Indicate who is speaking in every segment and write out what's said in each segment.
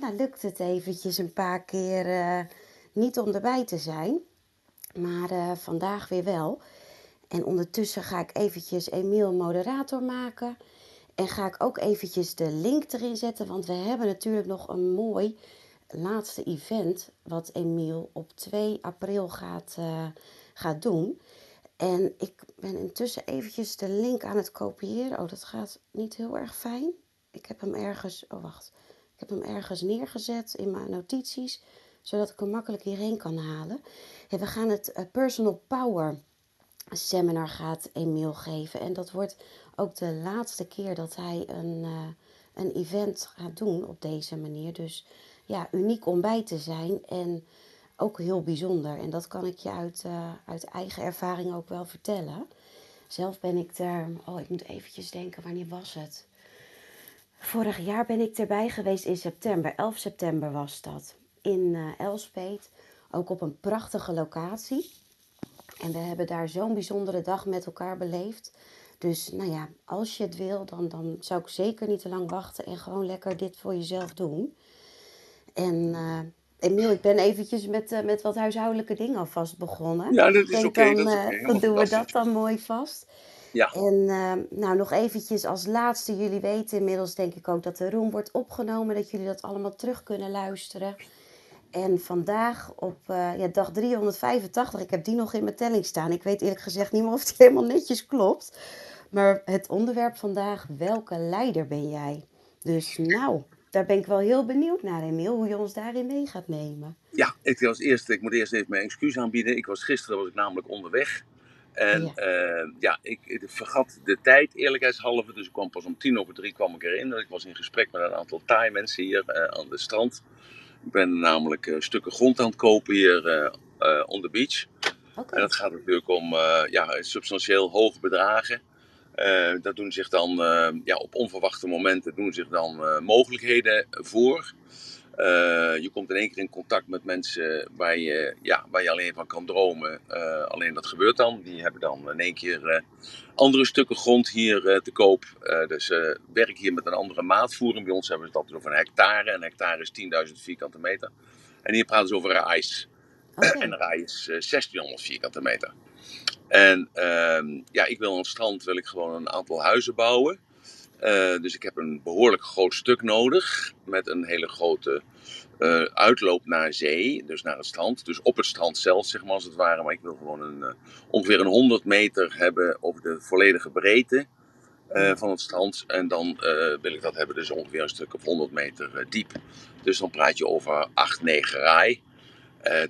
Speaker 1: nou, lukt het eventjes een paar keer uh, niet om erbij te zijn. Maar uh, vandaag weer wel. En ondertussen ga ik eventjes Emiel moderator maken. En ga ik ook eventjes de link erin zetten. Want we hebben natuurlijk nog een mooi laatste event. Wat Emiel op 2 april gaat, gaat doen. En ik ben intussen eventjes de link aan het kopiëren. Oh, dat gaat niet heel erg fijn. Ik heb hem ergens... Oh, wacht. Ik heb hem ergens neergezet in mijn notities. Zodat ik hem makkelijk hierheen kan halen. we gaan het uh, Personal Power seminar gaat Emiel geven. En dat wordt ook de laatste keer dat hij een, uh, een event gaat doen op deze manier. Dus ja, uniek om bij te zijn en ook heel bijzonder. En dat kan ik je uit, uh, uit eigen ervaring ook wel vertellen. Zelf ben ik er, oh ik moet eventjes denken, wanneer was het? Vorig jaar ben ik erbij geweest in september, 11 september was dat. In uh, Elspet, ook op een prachtige locatie. En we hebben daar zo'n bijzondere dag met elkaar beleefd. Dus nou ja, als je het wil, dan, dan zou ik zeker niet te lang wachten en gewoon lekker dit voor jezelf doen. En uh, Emiel, ik ben eventjes met, uh, met wat huishoudelijke dingen alvast begonnen.
Speaker 2: Ja, dat is oké. Okay,
Speaker 1: dan,
Speaker 2: okay,
Speaker 1: dan doen we dat dan mooi vast.
Speaker 2: Ja.
Speaker 1: En nou, nog eventjes als laatste. Jullie weten inmiddels denk ik ook dat de room wordt opgenomen. Dat jullie dat allemaal terug kunnen luisteren. En vandaag op uh, ja, dag 385, ik heb die nog in mijn telling staan. Ik weet eerlijk gezegd niet meer of het helemaal netjes klopt. Maar het onderwerp vandaag, welke leider ben jij? Dus nou, daar ben ik wel heel benieuwd naar, Emiel, hoe je ons daarin mee gaat nemen.
Speaker 2: Ja, ik, was eerst, ik moet eerst even mijn excuus aanbieden. Ik was, gisteren was ik namelijk onderweg. En ja, uh, ja ik, ik, vergat de tijd, eerlijkheidshalve. Dus ik kwam pas om tien over drie kwam ik erin. Ik was in gesprek met een aantal Thai mensen hier uh, aan de strand. Ik ben namelijk uh, stukken grond aan het kopen hier uh, on the beach.
Speaker 1: Okay.
Speaker 2: En dat gaat natuurlijk om ja, substantieel hoge bedragen. dat doen zich dan ja, op onverwachte momenten doen zich dan mogelijkheden voor. Je komt in één keer in contact met mensen waar je, ja, waar je alleen van kan dromen. alleen dat gebeurt dan. Die hebben dan in één keer andere stukken grond hier te koop. dus werk hier met een andere maatvoering. Bij ons hebben we het altijd over een hectare. Een hectare is 10.000 vierkante meter. En hier praten ze over rijs.
Speaker 1: Okay.
Speaker 2: En een rij is 1600 vierkante meter. En uh, ja, ik wil aan het strand wil ik gewoon een aantal huizen bouwen. Uh, dus ik heb een behoorlijk groot stuk nodig. Met een hele grote uh, uitloop naar zee. Dus naar het strand. Dus op het strand zelf, zeg maar als het ware. Maar ik wil gewoon een, uh, ongeveer een 100 meter hebben over de volledige breedte. van het strand. En dan wil ik dat hebben, dus ongeveer een stuk of 100 meter diep. Dus dan praat je over 8, 9 raai.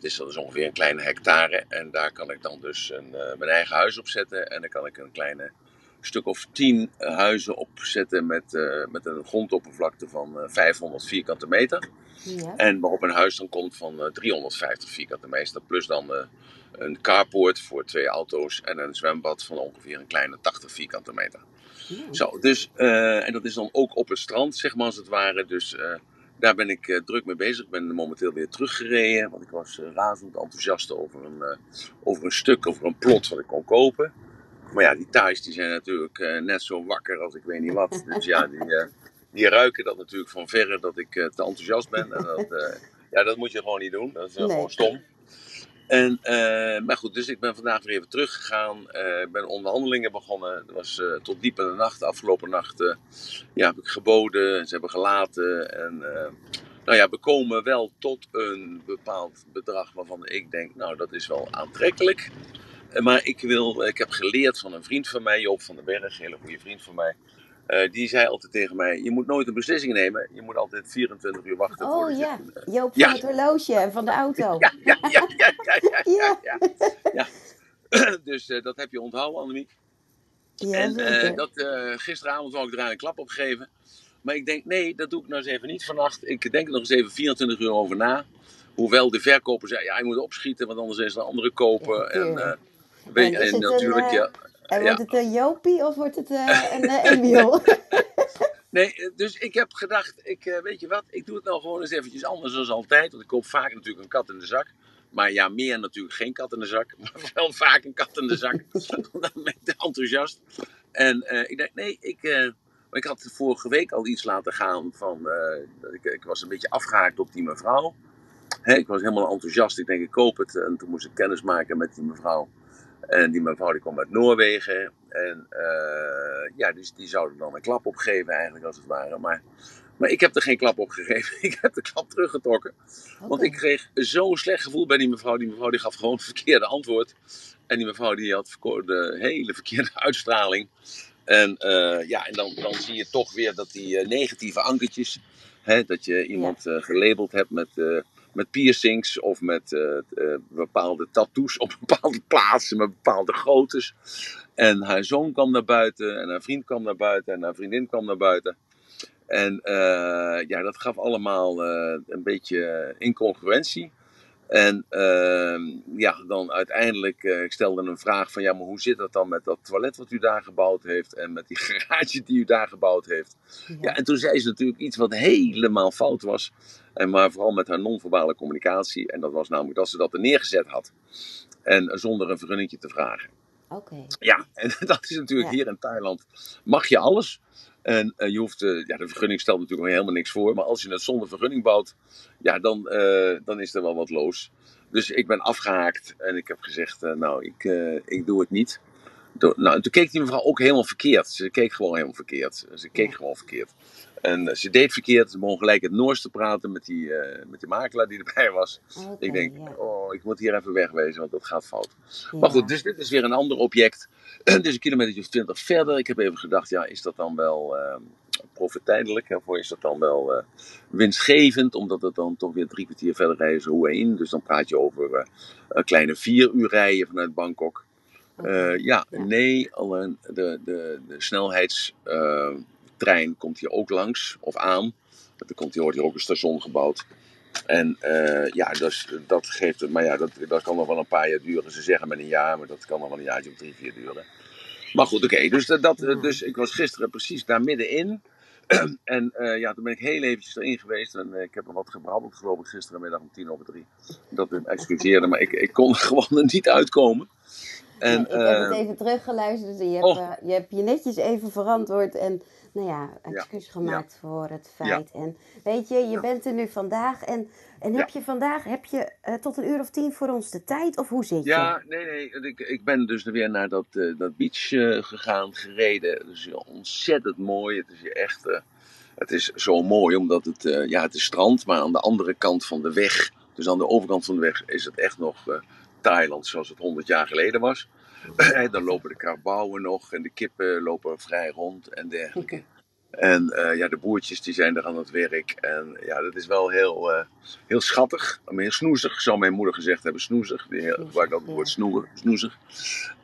Speaker 2: Dus dat is ongeveer een kleine hectare. En daar kan ik dan dus een, mijn eigen huis op zetten. En dan kan ik een kleine stuk of tien uh, huizen opzetten met, met een grondoppervlakte van 500 vierkante meter.
Speaker 1: Ja.
Speaker 2: En waarop een huis dan komt van 350 vierkante meter. Plus dan een carport voor twee auto's en een zwembad van ongeveer een kleine 80 vierkante meter.
Speaker 1: Ja.
Speaker 2: Zo, dus, en dat is dan ook op het strand, zeg maar als het ware. Dus daar ben ik uh, druk mee bezig. Ik ben momenteel weer teruggereden. Want ik was uh, razend enthousiast over een, uh, over een stuk, over een plot wat ik kon kopen. Maar ja, die Thais die zijn natuurlijk net zo wakker als ik weet niet wat. Dus ja, die, die ruiken dat natuurlijk van verre dat ik te enthousiast ben. En dat, ja, dat moet je gewoon niet doen. Dat is
Speaker 1: Nee.
Speaker 2: gewoon stom. En, maar goed, dus ik ben vandaag weer even teruggegaan. Ik ben onderhandelingen begonnen. Dat was tot diep in de nacht. De afgelopen nacht uh, ja, heb ik geboden. Ze hebben gelaten. En nou ja, we komen wel tot een bepaald bedrag waarvan ik denk, nou dat is wel aantrekkelijk. Maar ik, wil, ik heb geleerd van een vriend van mij, Joop van den Berg, een hele goede vriend van mij. Uh, die zei altijd tegen mij: Je moet nooit een beslissing nemen. Je moet altijd 24 uur wachten.
Speaker 1: Oh ja,
Speaker 2: je,
Speaker 1: Joop van
Speaker 2: ja.
Speaker 1: het horloge en van de auto.
Speaker 2: Ja, ja, ja, ja, ja, ja, ja,
Speaker 1: Ja.
Speaker 2: dus uh, dat heb je onthouden, Annemiek.
Speaker 1: Ja,
Speaker 2: en dat, gisteravond wou ik er een klap op geven. Maar ik denk: Nee, dat doe ik nou eens even niet vannacht. Ik denk er nog eens even 24 uur over na. Hoewel de verkoper zei: Ja, je moet opschieten, want anders is er een andere kopen. En. Weet,
Speaker 1: En een,
Speaker 2: natuurlijk,
Speaker 1: eh,
Speaker 2: ja.
Speaker 1: En wordt het een Jopie of wordt het uh, een Emiel?
Speaker 2: Nee, dus ik heb gedacht, ik, weet je wat, ik doe het nou gewoon eens eventjes anders dan altijd. Want ik koop vaak natuurlijk een kat in de zak. Maar ja, meer natuurlijk geen kat in de zak. Maar wel vaak een kat in de zak. Dan ben ik enthousiast. En uh, ik dacht, nee, ik, uh, ik had vorige week al iets laten gaan van. eh, ik, ik was een beetje afgehaakt op die mevrouw. Ik was helemaal enthousiast. Ik denk, ik koop het. En toen moest ik kennis maken met die mevrouw. En die mevrouw die kwam uit Noorwegen. En eh, ja, dus die zouden dan een klap opgeven eigenlijk als het ware. Maar, maar ik heb er geen klap op gegeven. Ik heb de klap teruggetrokken. Want ik kreeg zo'n slecht gevoel bij die mevrouw. Die mevrouw die gaf gewoon het verkeerde antwoord. En die mevrouw die had de hele verkeerde uitstraling. En, eh, ja, en dan, dan zie je toch weer dat die eh, negatieve ankertjes. Hè, dat je iemand eh, gelabeld hebt met, met piercings of met eh, eh, bepaalde tattoos op bepaalde plaatsen met bepaalde groottes. En haar zoon kwam naar buiten en haar vriend kwam naar buiten en haar vriendin kwam naar buiten. En eh, ja, dat gaf allemaal een beetje incongruentie. En ehm, ja, dan uiteindelijk, eh, ik stelde een vraag van ja, maar hoe zit dat dan met dat toilet wat u daar gebouwd heeft en met die garage die u daar gebouwd heeft? Ja, en toen zei ze natuurlijk iets wat helemaal fout was. En maar vooral met haar non-verbale communicatie. En dat was namelijk dat ze dat er neergezet had. En zonder een vergunningje te vragen.
Speaker 1: Oké.
Speaker 2: Ja, en dat is natuurlijk
Speaker 1: Ja.
Speaker 2: hier in Thailand. Mag je alles. En eh, je hoeft, eh, ja, de vergunning stelt natuurlijk helemaal niks voor. Maar als je het zonder vergunning bouwt, ja, dan, eh, dan is er wel wat los. Dus ik ben afgehaakt en ik heb gezegd, nou, ik, ik doe het niet. Door- nou, en toen keek die mevrouw ook helemaal verkeerd. Ze keek gewoon helemaal verkeerd. Ze keek gewoon verkeerd. En eh, ze deed verkeerd. Ze begon gelijk het Noors te praten met die, eh, met die makelaar die erbij was. Ik denk,
Speaker 1: ja.
Speaker 2: oh, ik moet hier even wegwezen, want dat gaat fout.
Speaker 1: Ja.
Speaker 2: Maar goed, dus dit is weer een ander object. Dus een kilometer of twintig verder. Ik heb even gedacht, ja, is dat dan wel eh profitijdelijk? Of is dat dan wel eh, winstgevend? Omdat het dan toch weer drie kwartier verder rijden zo heen. Dus dan praat je over een kleine vier uur rijden vanuit Bangkok. Ja,
Speaker 1: Ja.
Speaker 2: nee, alleen de, de, de snelheidstrein komt hier ook langs of aan. Er komt hier, wordt hier ook een station gebouwd. En eh, ja, dus, dat geeft het. Maar ja, dat, dat kan nog wel een paar jaar duren. Ze zeggen met een jaar, maar dat kan nog wel een jaartje of drie, vier duren. Maar goed, oké. Dus, dat, dus ik was gisteren precies daar middenin. en eh, ja, toen ben ik heel eventjes erin geweest. En eh, ik heb er wat gebrabbeld, geloof ik, gisterenmiddag om tien over drie. Dat ik excuseerde, maar ik, ik kon er gewoon er niet uitkomen. En,
Speaker 1: ik heb het even teruggeluisterd je hebt,
Speaker 2: oh.
Speaker 1: je hebt je netjes even verantwoord en nou ja, excuus gemaakt voor het feit. En weet je, je bent er nu vandaag en, en heb je vandaag heb je, eh, tot een uur of tien voor ons de tijd of hoe zit je?
Speaker 2: Ja, nee, nee. Ik, ik ben dus weer naar dat, eh, dat beach eh, gegaan, gereden. Dus ontzettend mooi. Het is echt. het is zo mooi omdat het. ja, het is strand, maar aan de andere kant van de weg. Dus aan de overkant van de weg is het echt nog Thailand zoals het 100 jaar geleden was. En dan lopen de karbouwen nog en de kippen lopen vrij rond en dergelijke. En eh, ja, de boertjes die zijn er aan het werk. En ja, dat is wel heel, eh, heel schattig, maar heel snoezig, zou mijn moeder gezegd hebben. Snoezig, die heel- gebruikt altijd het woord snoer, snoezig.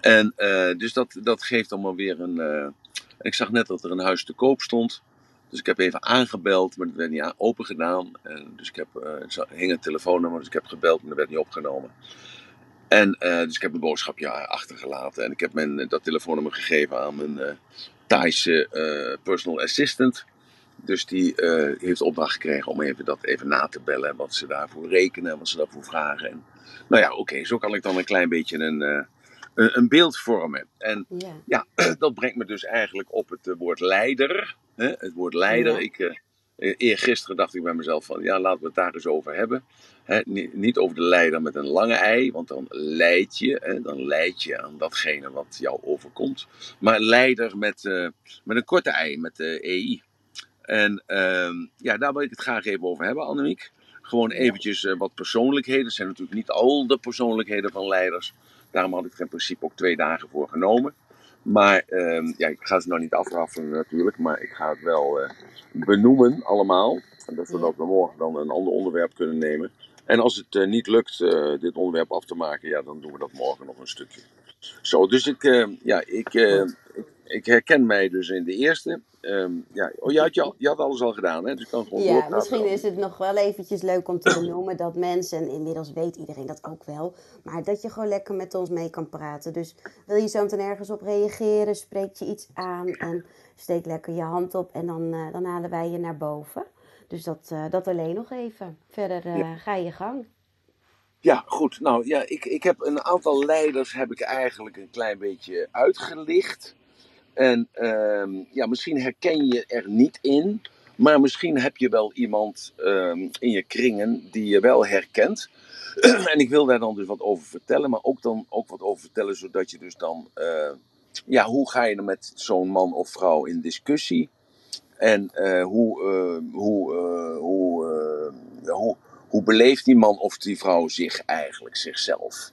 Speaker 2: En eh, dus dat, dat geeft allemaal weer een... eh, ik zag net dat er een huis te koop stond. Dus ik heb even aangebeld, maar dat werd niet open gedaan. En dus ik heb, eh, hing een telefoonnummer, dus ik heb gebeld, maar dat werd niet opgenomen. En eh, dus ik heb een boodschapje achtergelaten. En ik heb mijn, dat telefoonnummer gegeven aan mijn eh Thaise eh, personal assistant. Dus die eh, heeft opdracht gekregen om even dat even na te bellen. en Wat ze daarvoor rekenen en wat ze daarvoor vragen. En, nou ja, oké, zo kan ik dan een klein beetje een, eh, een, een beeld vormen. En
Speaker 1: Ja.
Speaker 2: ja, dat brengt me dus eigenlijk op het eh, woord leider. Hè? Het woord leider.
Speaker 1: Ja.
Speaker 2: Ik, eh, eh, eergisteren dacht ik bij mezelf van, ja, laten we het daar eens over hebben. Niet, over de leider met een lange ei, want dan leid je, dan leid je aan datgene wat jou overkomt. Maar leider met, eh, met een korte ei, met de EI. En ehm, ja, daar wil ik het graag even over hebben, Annemiek. Gewoon eventjes eh, wat persoonlijkheden. Het zijn natuurlijk niet al de persoonlijkheden van leiders. Daarom had ik er in principe ook twee dagen voor genomen. Maar ehm, ja, ik ga ze nou niet afraffen natuurlijk, maar ik ga het wel eh, benoemen allemaal. En dat we dat we morgen dan een ander onderwerp kunnen nemen. En als het eh, niet lukt eh, dit onderwerp af te maken, ja, dan doen we dat morgen nog een stukje. Zo, dus ik, ja, ik, ik, ik herken mij dus in de eerste. Ehm, ja, oh, je, had, je, had alles al gedaan, hè? Dus kan gewoon
Speaker 1: Ja, misschien is het nog wel eventjes leuk om te benoemen dat mensen, en inmiddels weet iedereen dat ook wel, maar dat je gewoon lekker met ons mee kan praten. Dus wil je zo meteen ergens op reageren, spreek je iets aan en steek lekker je hand op en dan, eh, dan halen wij je naar boven. Dus dat, eh, dat alleen nog even. Verder eh,
Speaker 2: Ja.
Speaker 1: ga je gang.
Speaker 2: Ja, goed. Nou ja, ik, ik heb een aantal leiders heb ik eigenlijk een klein beetje uitgelicht. En ehm, ja, misschien herken je er niet in, maar misschien heb je wel iemand ehm, in je kringen die je wel herkent. en ik wil daar dan dus wat over vertellen, maar ook dan ook wat over vertellen, zodat je dus dan, eh, ja, hoe ga je dan met zo'n man of vrouw in discussie? En eh, hoe, uh, hoe, hoe, hoe, hoe beleeft die man of die vrouw zich eigenlijk, zichzelf?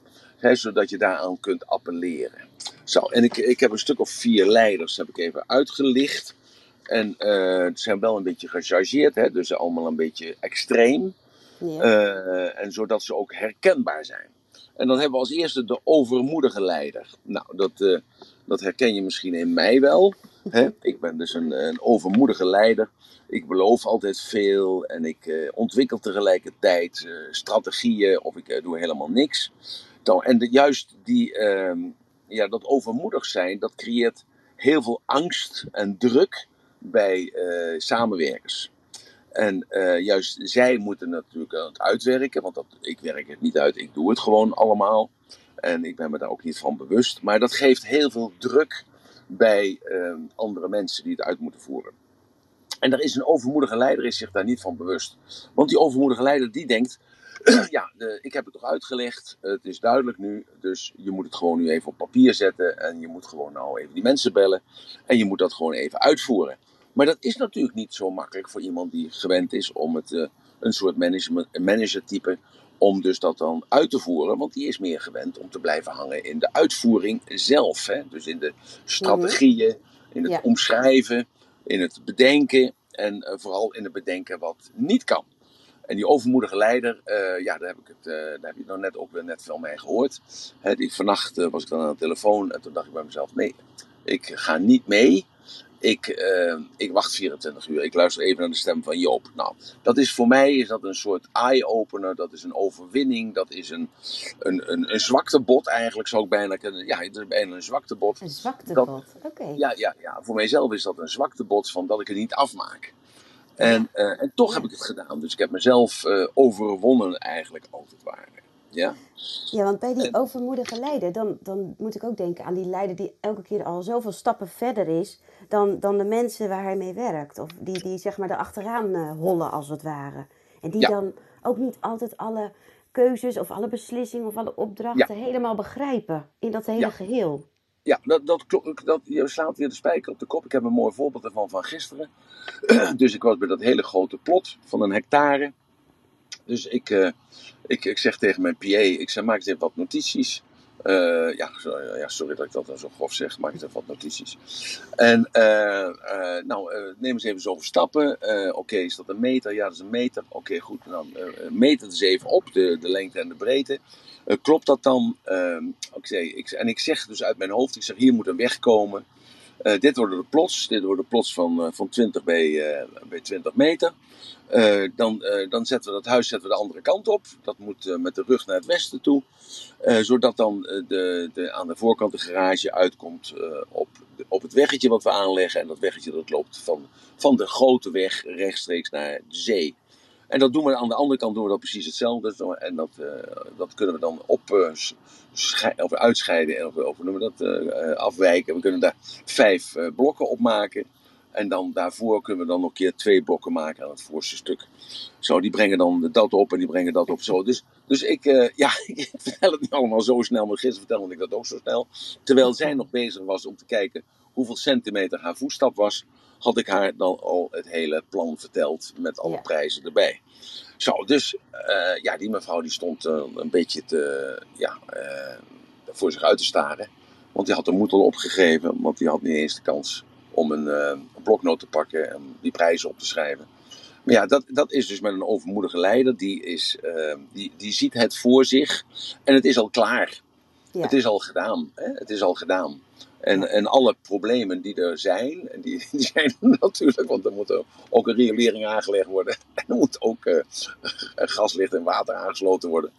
Speaker 2: Zodat je daaraan kunt appelleren. Zo, en ik, ik heb een stuk of vier leiders, heb ik even uitgelicht. En uh, ze zijn wel een beetje gechargeerd, hè, dus allemaal een beetje extreem. Ja. Uh, en zodat ze ook herkenbaar zijn. En dan hebben we als eerste de overmoedige leider. Nou, dat, uh, dat herken je misschien in mij wel. Hè? Ik ben dus een, een overmoedige leider. Ik beloof altijd veel en ik ontwikkel tegelijkertijd strategieën of ik doe helemaal niks. En juist die, uh, ja, dat overmoedig zijn, dat creëert heel veel angst en druk bij uh, samenwerkers. En uh, juist zij moeten natuurlijk het uitwerken, want ik werk het niet uit, ik doe het gewoon allemaal. En ik ben me daar ook niet van bewust. Maar dat geeft heel veel druk bij uh, andere mensen die het uit moeten voeren. En er is een overmoedige leider, is zich daar niet van bewust. Want die overmoedige leider die denkt, ja, de, ik heb het toch uitgelegd. Het is duidelijk nu. Dus je moet het gewoon nu even op papier zetten. En je moet gewoon nou even die mensen bellen. En je moet dat gewoon even uitvoeren. Maar dat is natuurlijk niet zo makkelijk voor iemand die gewend is om het, uh, een soort managertype. Om dus dat dan uit te voeren. Want die is meer gewend om te blijven hangen in de uitvoering zelf. Hè? Dus in de strategieën, in het ja. omschrijven, in het bedenken. En uh, vooral in het bedenken wat niet kan. En die overmoedige leider, uh, ja, daar heb, ik het, uh, daar heb je nou net ook weer net veel mee gehoord. He, die, vannacht uh, was ik dan aan de telefoon en toen dacht ik bij mezelf, nee, ik ga niet mee. Ik, ik wacht 24 uur. Ik luister even naar de stem van Joop. Nou, dat is voor mij is dat een soort eye-opener. Dat is een overwinning. Dat is een, een, een, een zwaktebod eigenlijk, zou ik bijna kunnen. Ja, het is bijna een zwaktebod.
Speaker 1: Een zwaktebod, oké. Okay.
Speaker 2: Ja, ja, ja, voor mijzelf is dat een zwaktebod van dat ik het niet afmaak. En, uh, en toch heb ik het gedaan. Dus ik heb mezelf uh, overwonnen eigenlijk, als het ware. Ja,
Speaker 1: ja want bij die en, overmoedige leider, dan, dan moet ik ook denken aan die leider die elke keer al zoveel stappen verder is dan, dan de mensen waar hij mee werkt. Of die, die zeg maar erachteraan uh, hollen, als het ware. En die ja. dan ook niet altijd alle keuzes of alle beslissingen of alle opdrachten ja. helemaal begrijpen in dat hele geheel.
Speaker 2: Ja, dat, dat, dat, je slaat weer de spijker op de kop. Ik heb een mooi voorbeeld ervan van gisteren. dus ik was bij dat hele grote plot van een hectare. Dus ik, uh, ik, ik zeg tegen mijn PA, ik zeg, maak eens even wat notities. Uh, ja, sorry, ja, sorry dat ik dat zo grof zeg, maak eens even wat notities. En uh, nou, neem eens even zoveel stappen. Oké, is dat een meter? Ja, dat is een meter. Oké, goed. Dan meet het even op, de, de lengte en de breedte. Klopt dat dan? Uh, okay, ik, en ik zeg dus uit mijn hoofd, ik zeg hier moet een weg komen. Dit worden de plots, dit worden de plots van, van 20 bij, bij 20 meter. Dan, dan zetten we dat huis zetten we de andere kant op. Dat moet met de rug naar het westen toe. zodat dan de, de, aan de voorkant de garage uitkomt op, op het weggetje wat we aanleggen. En dat weggetje dat loopt van, van de grote weg rechtstreeks naar de zee. En dat doen we aan de andere kant doen we dat precies hetzelfde. En dat, dat kunnen we dan op, of uitscheiden of, of noemen dat, afwijken. We kunnen daar vijf blokken op maken. En dan daarvoor kunnen we dan nog een keer twee blokken maken aan het voorste stuk. Zo, die brengen dan dat op en die brengen dat op. Zo. Dus, dus ik, ja, ik vertel het niet allemaal zo snel. Maar gisteren vertelde ik dat ook zo snel. Terwijl zij nog bezig was om te kijken hoeveel centimeter haar voetstap was had ik haar dan al het hele plan verteld met alle ja. prijzen erbij. Zo, dus uh, ja, die mevrouw die stond uh, een beetje te, ja, voor zich uit te staren. Want die had de moed al opgegeven, want die had niet eens de kans om een, een bloknoot te pakken en die prijzen op te schrijven. Maar ja, dat, dat is dus met een overmoedige leider. Die, is, die, die ziet het voor zich en het is al klaar. Ja. Het is al gedaan. Hè? Het is al gedaan. En, en alle problemen die er zijn, die, die zijn er natuurlijk, want er moet ook een riolering aangelegd worden. En er moet ook uh, gaslicht en water aangesloten worden.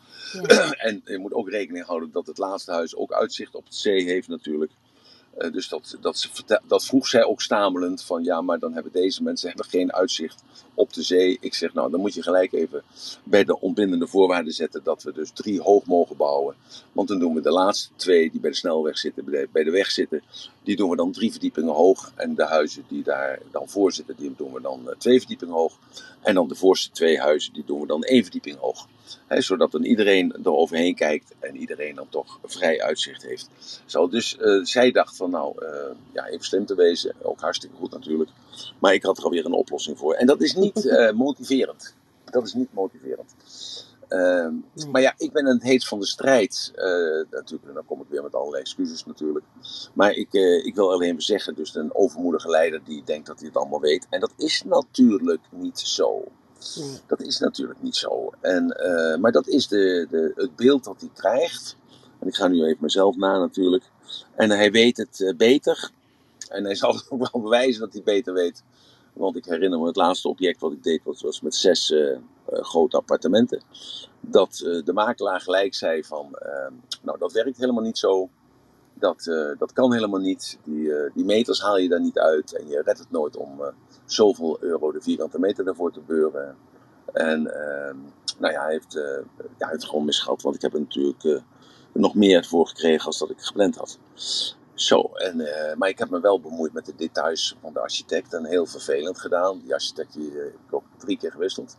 Speaker 2: Ja. en je moet ook rekening houden dat het laatste huis ook uitzicht op de zee heeft natuurlijk. Eh, dus dat, dat, ze dat vroeg zij ook stamelend van ja, maar dan hebben deze mensen hebben geen uitzicht op de zee. Ik zeg nou, dan moet je gelijk even bij de ontbindende voorwaarden zetten dat we dus drie hoog mogen bouwen. Want dan doen we de laatste twee die bij de snelweg zitten, bij de, bij de weg zitten, die doen we dan drie verdiepingen hoog. En de huizen die daar dan voor zitten, die doen we dan eh, twee verdiepingen hoog. En dan de voorste twee huizen, die doen we dan één verdieping hoog. Hè, zodat dan iedereen er overheen kijkt en iedereen dan toch vrij uitzicht heeft. Zo, dus eh, zij dacht van nou, eh, ja, even slim te wezen, ook hartstikke goed natuurlijk. Maar ik had er alweer een oplossing voor. En dat is niet eh, motiverend. Dat is niet motiverend. Ehm,
Speaker 1: Nee.
Speaker 2: Maar ja, ik ben in het heet van de strijd. natuurlijk, en dan kom ik weer met allerlei excuses natuurlijk. Maar ik, ik wil alleen even zeggen, dus een overmoedige leider die denkt dat hij het allemaal weet. En dat is natuurlijk niet zo.
Speaker 1: Nee.
Speaker 2: Dat is natuurlijk niet zo. En, eh, maar dat is de, de, het beeld dat hij krijgt. En ik ga nu even mezelf na natuurlijk. En hij weet het eh, beter. En hij zal ook wel bewijzen dat hij beter weet. Want ik herinner me het laatste object wat ik deed, was, was met zes eh, grote appartementen. Dat de makelaar gelijk zei van, eh, nou dat werkt helemaal niet zo. Dat, dat kan helemaal niet. Die, die meters haal je daar niet uit. En je redt het nooit om zoveel euro de vierkante meter daarvoor te beuren. En ehm, nou ja, hij heeft, eh, ja, het gewoon misgehad. Want ik heb er natuurlijk eh, nog meer voor gekregen als dat ik gepland had. Zo, en, eh, maar ik heb me wel bemoeid met de details van de architect. En heel vervelend gedaan. Die architect heb ik ook drie keer gewisseld.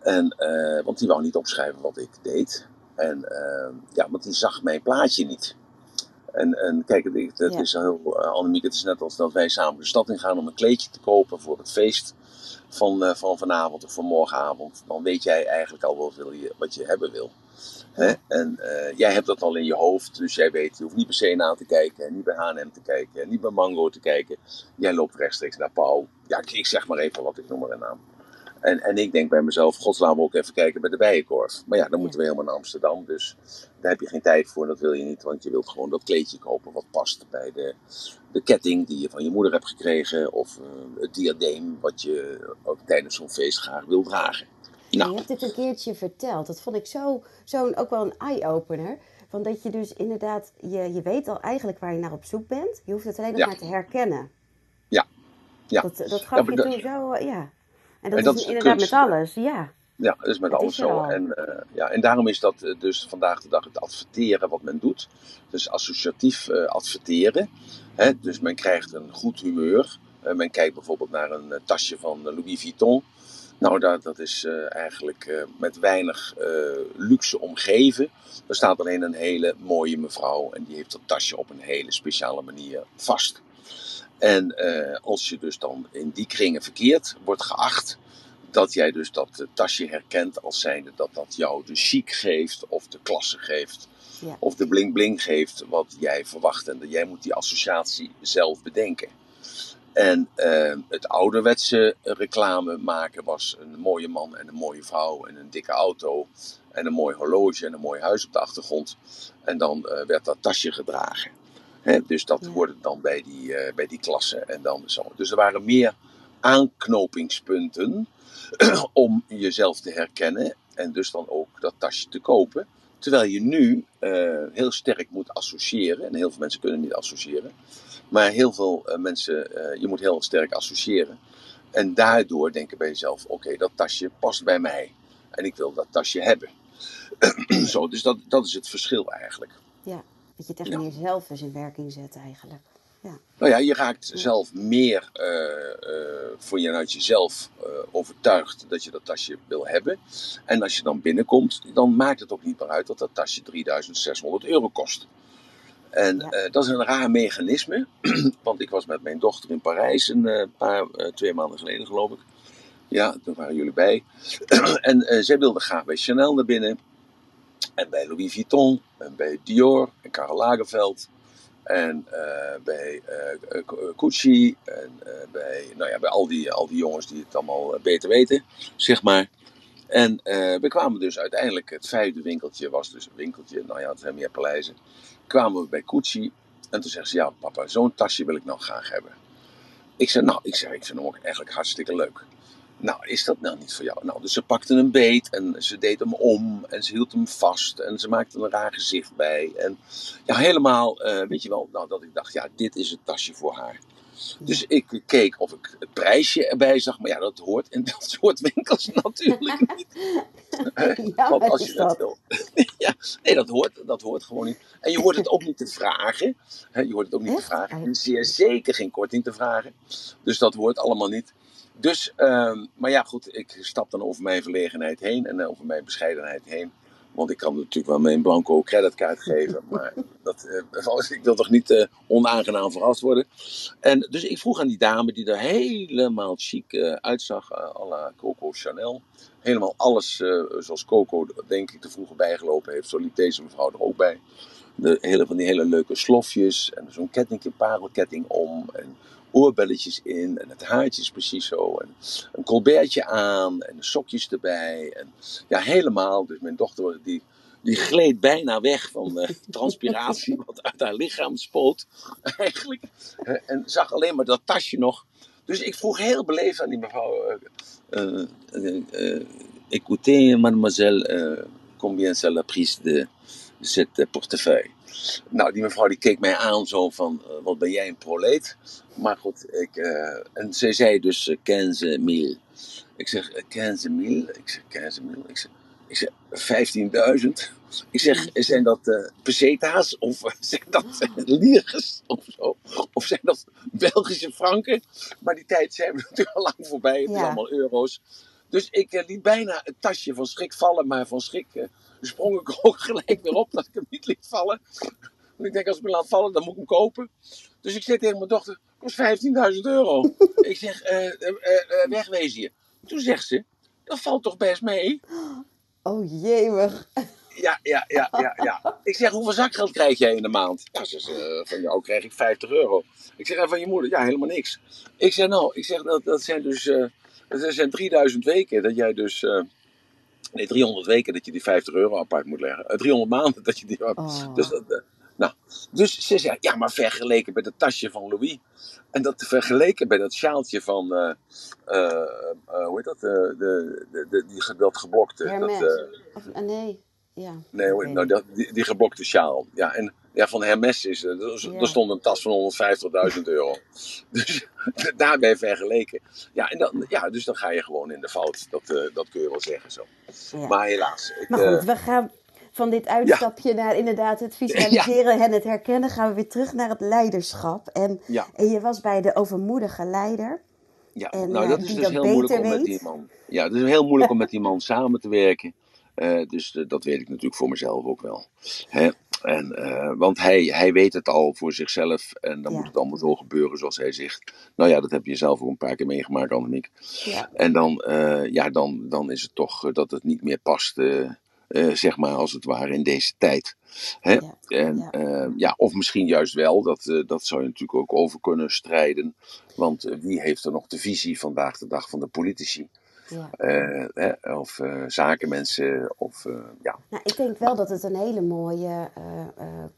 Speaker 2: En, want die wou niet opschrijven wat ik deed. En eh, ja, want die zag mijn plaatje niet. En, en kijk,
Speaker 1: Ja.
Speaker 2: is heel, uh, Annemiek, het is net als dat wij samen de stad in gaan om een kleedje te kopen voor het feest van, eh, van vanavond of van morgenavond. Dan weet jij eigenlijk al wat, wil je, wat je hebben wil. Hè? En eh, jij hebt dat al in je hoofd, dus jij weet, je hoeft niet per se na te kijken, en niet bij H&M te kijken, en niet bij Mango te kijken. Jij loopt rechtstreeks naar Pauw. Ja, ik, ik zeg maar even wat, ik noem maar een naam. En, en ik denk bij mezelf, gods laten we ook even kijken bij de Bijenkorf. Maar ja, dan moeten we helemaal naar Amsterdam, dus daar heb je geen tijd voor, dat wil je niet. Want je wilt gewoon dat kleedje kopen wat past bij de, de ketting die je van je moeder hebt gekregen. Of eh, het diadeem wat je ook tijdens zo'n feest graag wil dragen.
Speaker 1: Je
Speaker 2: Nou,
Speaker 1: hebt dit een keertje verteld. Dat vond ik zo, zo ook wel een eye-opener. Van dat je dus inderdaad, je, je weet al eigenlijk waar je naar op zoek bent. Je hoeft het alleen nog
Speaker 2: Ja.
Speaker 1: maar te herkennen.
Speaker 2: Ja. Ja.
Speaker 1: Dat, dat gaf je toen zo, ja. En dat,
Speaker 2: En dat
Speaker 1: is
Speaker 2: is de
Speaker 1: inderdaad
Speaker 2: kunst.
Speaker 1: met alles, ja.
Speaker 2: Ja, dat is met alles
Speaker 1: is
Speaker 2: zo. En, eh, ja, en daarom is dat eh, dus vandaag de dag het adverteren wat men doet. Dus associatief eh, adverteren. Hè? Dus men krijgt een goed humeur. Men kijkt bijvoorbeeld naar een tasje van Louis Vuitton. Nou, dat, dat is eigenlijk met weinig luxe omgeven. Er staat alleen een hele mooie mevrouw en die heeft dat tasje op een hele speciale manier vast. En eh, als je dus dan in die kringen verkeert, wordt geacht dat jij dus dat eh, tasje herkent als zijnde dat dat jou de chic geeft of de klasse geeft
Speaker 1: Ja.
Speaker 2: of de bling bling geeft wat jij verwacht. En dat jij moet die associatie zelf bedenken. En eh, het ouderwetse reclame maken was een mooie man en een mooie vrouw en een dikke auto en een mooi horloge en een mooi huis op de achtergrond. En dan werd dat tasje gedragen. Dus dat
Speaker 1: Ja.
Speaker 2: hoorde dan bij die, eh, bij die klasse en dan zo. Dus er waren meer aanknopingspunten om jezelf te herkennen en dus dan ook dat tasje te kopen. Terwijl je nu eh, heel sterk moet associëren, en heel veel mensen kunnen niet associëren, maar heel veel eh, mensen, je moet heel sterk associëren. En daardoor denken bij jezelf, oké, dat tasje past bij mij. En ik wil dat tasje hebben. Zo, dus dat, dat is het verschil eigenlijk.
Speaker 1: ja. Dat je het echt
Speaker 2: Ja.
Speaker 1: meer zelf eens in werking zet eigenlijk.
Speaker 2: Nou ja, je raakt
Speaker 1: Ja.
Speaker 2: zelf meer eh, eh, voor je uit jezelf eh, overtuigd dat je dat tasje wil hebben. En als je dan binnenkomt, dan maakt het ook niet meer uit dat dat tasje 3600 euro kost. En
Speaker 1: Ja.
Speaker 2: dat is een raar mechanisme, want ik was met mijn dochter in Parijs een paar, twee maanden geleden geloof ik. Ja, toen waren jullie bij. en zij wilde graag bij Chanel naar binnen. En bij Louis Vuitton. En bij Dior. En Karl Lagerfeld. En eh, bij Gucci. En bij, nou ja, bij al die, al die jongens die het allemaal beter weten. Zeg maar. En we kwamen dus uiteindelijk, het vijfde winkeltje was dus een winkeltje. Nou ja, het zijn meer paleizen. Kwamen we bij Gucci. En toen zegt ze, ja papa, zo'n tasje wil ik nou graag hebben. Ik zei, nou, ik, zeg, ik vind hem ook eigenlijk hartstikke leuk. Nou, is dat nou niet voor jou? Nou, dus ze pakte een beet en ze deed hem om en ze hield hem vast en ze maakte een raar gezicht bij. En ja, helemaal, eh, weet je wel, nou, dat ik dacht, ja, dit is het tasje voor haar. Dus ik keek of ik het prijsje erbij zag, maar ja, dat hoort in dat soort winkels natuurlijk niet.
Speaker 1: Ja,
Speaker 2: Want als je dat wil. ja, nee, dat hoort, dat hoort gewoon niet. En je hoort het ook niet te vragen. Je hoort het ook niet te vragen. En zeer zeker geen korting te vragen. Dus dat hoort allemaal niet. Dus, ehm, maar ja, goed, ik stap dan over mijn verlegenheid heen en eh, over mijn bescheidenheid heen. Want ik kan natuurlijk wel mijn blanco creditcard geven, maar dat, eh, ik wil toch niet eh, onaangenaam verrast worden. En dus ik vroeg aan die dame die er helemaal chic uitzag, à la Coco Chanel. Helemaal alles zoals Coco, denk ik, te vroeger bijgelopen heeft. Zo liep deze mevrouw er ook bij. De hele, van die hele leuke slofjes en zo'n kettingje, parelketting om. En oorbelletjes in en het haartje is precies zo. En een colbertje aan en sokjes erbij. En ja, helemaal. Dus mijn dochter die, die gleed bijna weg van de transpiratie wat uit haar lichaam spoot. Eigenlijk. Eh, En zag alleen maar dat tasje nog. Dus ik vroeg heel beleefd aan die mevrouw. eh, eh, eh, eh, Écoutez, mademoiselle, eh, combien c'est la prise de cette portefeuille? Nou, die mevrouw die keek mij aan zo van, eh, wat ben jij een proleet? Maar goed, ik, eh, en zij zei dus eh, 15.000. Ik zeg, eh, 15.000? Ik zeg, 15.000? Ik zeg, ik zeg 15.000? Ik zeg, zijn dat peseta's of zijn dat uh, liers of zo? Of zijn dat Belgische franken? Maar die tijd zijn we natuurlijk al lang voorbij. Het is allemaal euro's. Dus ik eh, liet bijna het tasje van schrik vallen, maar van schrik eh, sprong ik ook gelijk weer op dat ik hem niet liet vallen. Want ik denk, als ik hem laat vallen, dan moet ik hem kopen. Dus ik zei tegen mijn dochter, kost 15.000 euro. ik zeg, eh, wegwezen je. Toen zegt ze, dat valt toch best mee?
Speaker 1: Oh jemig.
Speaker 2: Ja, ja, ja, ja, ja. Ik zeg, hoeveel zakgeld krijg jij in de maand? Ja, ze zegt, van jou krijg ik 50 euro. Ik zeg, en van je moeder? Ja, helemaal niks. Ik zeg, nou, ik zeg, dat, dat zijn dus, eh, dat zijn 3000 weken dat jij dus, eh, nee, 300 weken dat je die 50 euro apart moet leggen. Eh, 300 maanden dat je die,
Speaker 1: Oh.
Speaker 2: dus dat, eh, nou, dus ze zei, ja, maar vergeleken met het tasje van Louis. En dat vergeleken bij dat sjaaltje van, eh, eh, eh, hoe heet dat, Eh, de, de, de, die, dat geblokte. Dat,
Speaker 1: Hermes.
Speaker 2: eh,
Speaker 1: Of, nee, ja.
Speaker 2: Nee, hoor, nou, dat, die, die geblokte sjaal. Ja, en ja, van Hermes is er.
Speaker 1: Ja.
Speaker 2: Stond een tas van 150.000 euro. Dus daarbij vergeleken. Ja, en dan, ja, dus dan ga je gewoon in de fout. Dat, eh, dat kun je wel zeggen zo.
Speaker 1: Ja.
Speaker 2: Maar helaas. Ik,
Speaker 1: Maar
Speaker 2: eh,
Speaker 1: goed, we gaan van dit uitstapje naar inderdaad het visualiseren en het herkennen, gaan we weer terug naar het leiderschap. En,
Speaker 2: ja,
Speaker 1: en je was bij de overmoedige leider.
Speaker 2: ja.
Speaker 1: en,
Speaker 2: nou,
Speaker 1: eh,
Speaker 2: dat is dus
Speaker 1: dat
Speaker 2: heel moeilijk om met die man. Ja, het is heel moeilijk om met die man samen te werken. Eh, dus eh, dat weet ik natuurlijk voor mezelf ook wel. Hè? En, eh, want hij, hij weet het al voor zichzelf. En dan
Speaker 1: Ja.
Speaker 2: moet het allemaal zo gebeuren zoals hij zegt. Nou ja, dat heb je zelf ook een paar keer meegemaakt, Annemiek.
Speaker 1: Ja.
Speaker 2: En dan, eh, ja, dan, dan is het toch dat het niet meer past, zeg maar, als het ware in deze tijd. Hè?
Speaker 1: Ja,
Speaker 2: En,
Speaker 1: ja.
Speaker 2: ja, of misschien juist wel, dat, dat zou je natuurlijk ook over kunnen strijden. Want wie heeft er nog de visie vandaag de dag van de politici?
Speaker 1: Ja.
Speaker 2: Eh, hè? Of eh, zakenmensen, of eh, ja.
Speaker 1: Nou, ik denk wel dat het een hele mooie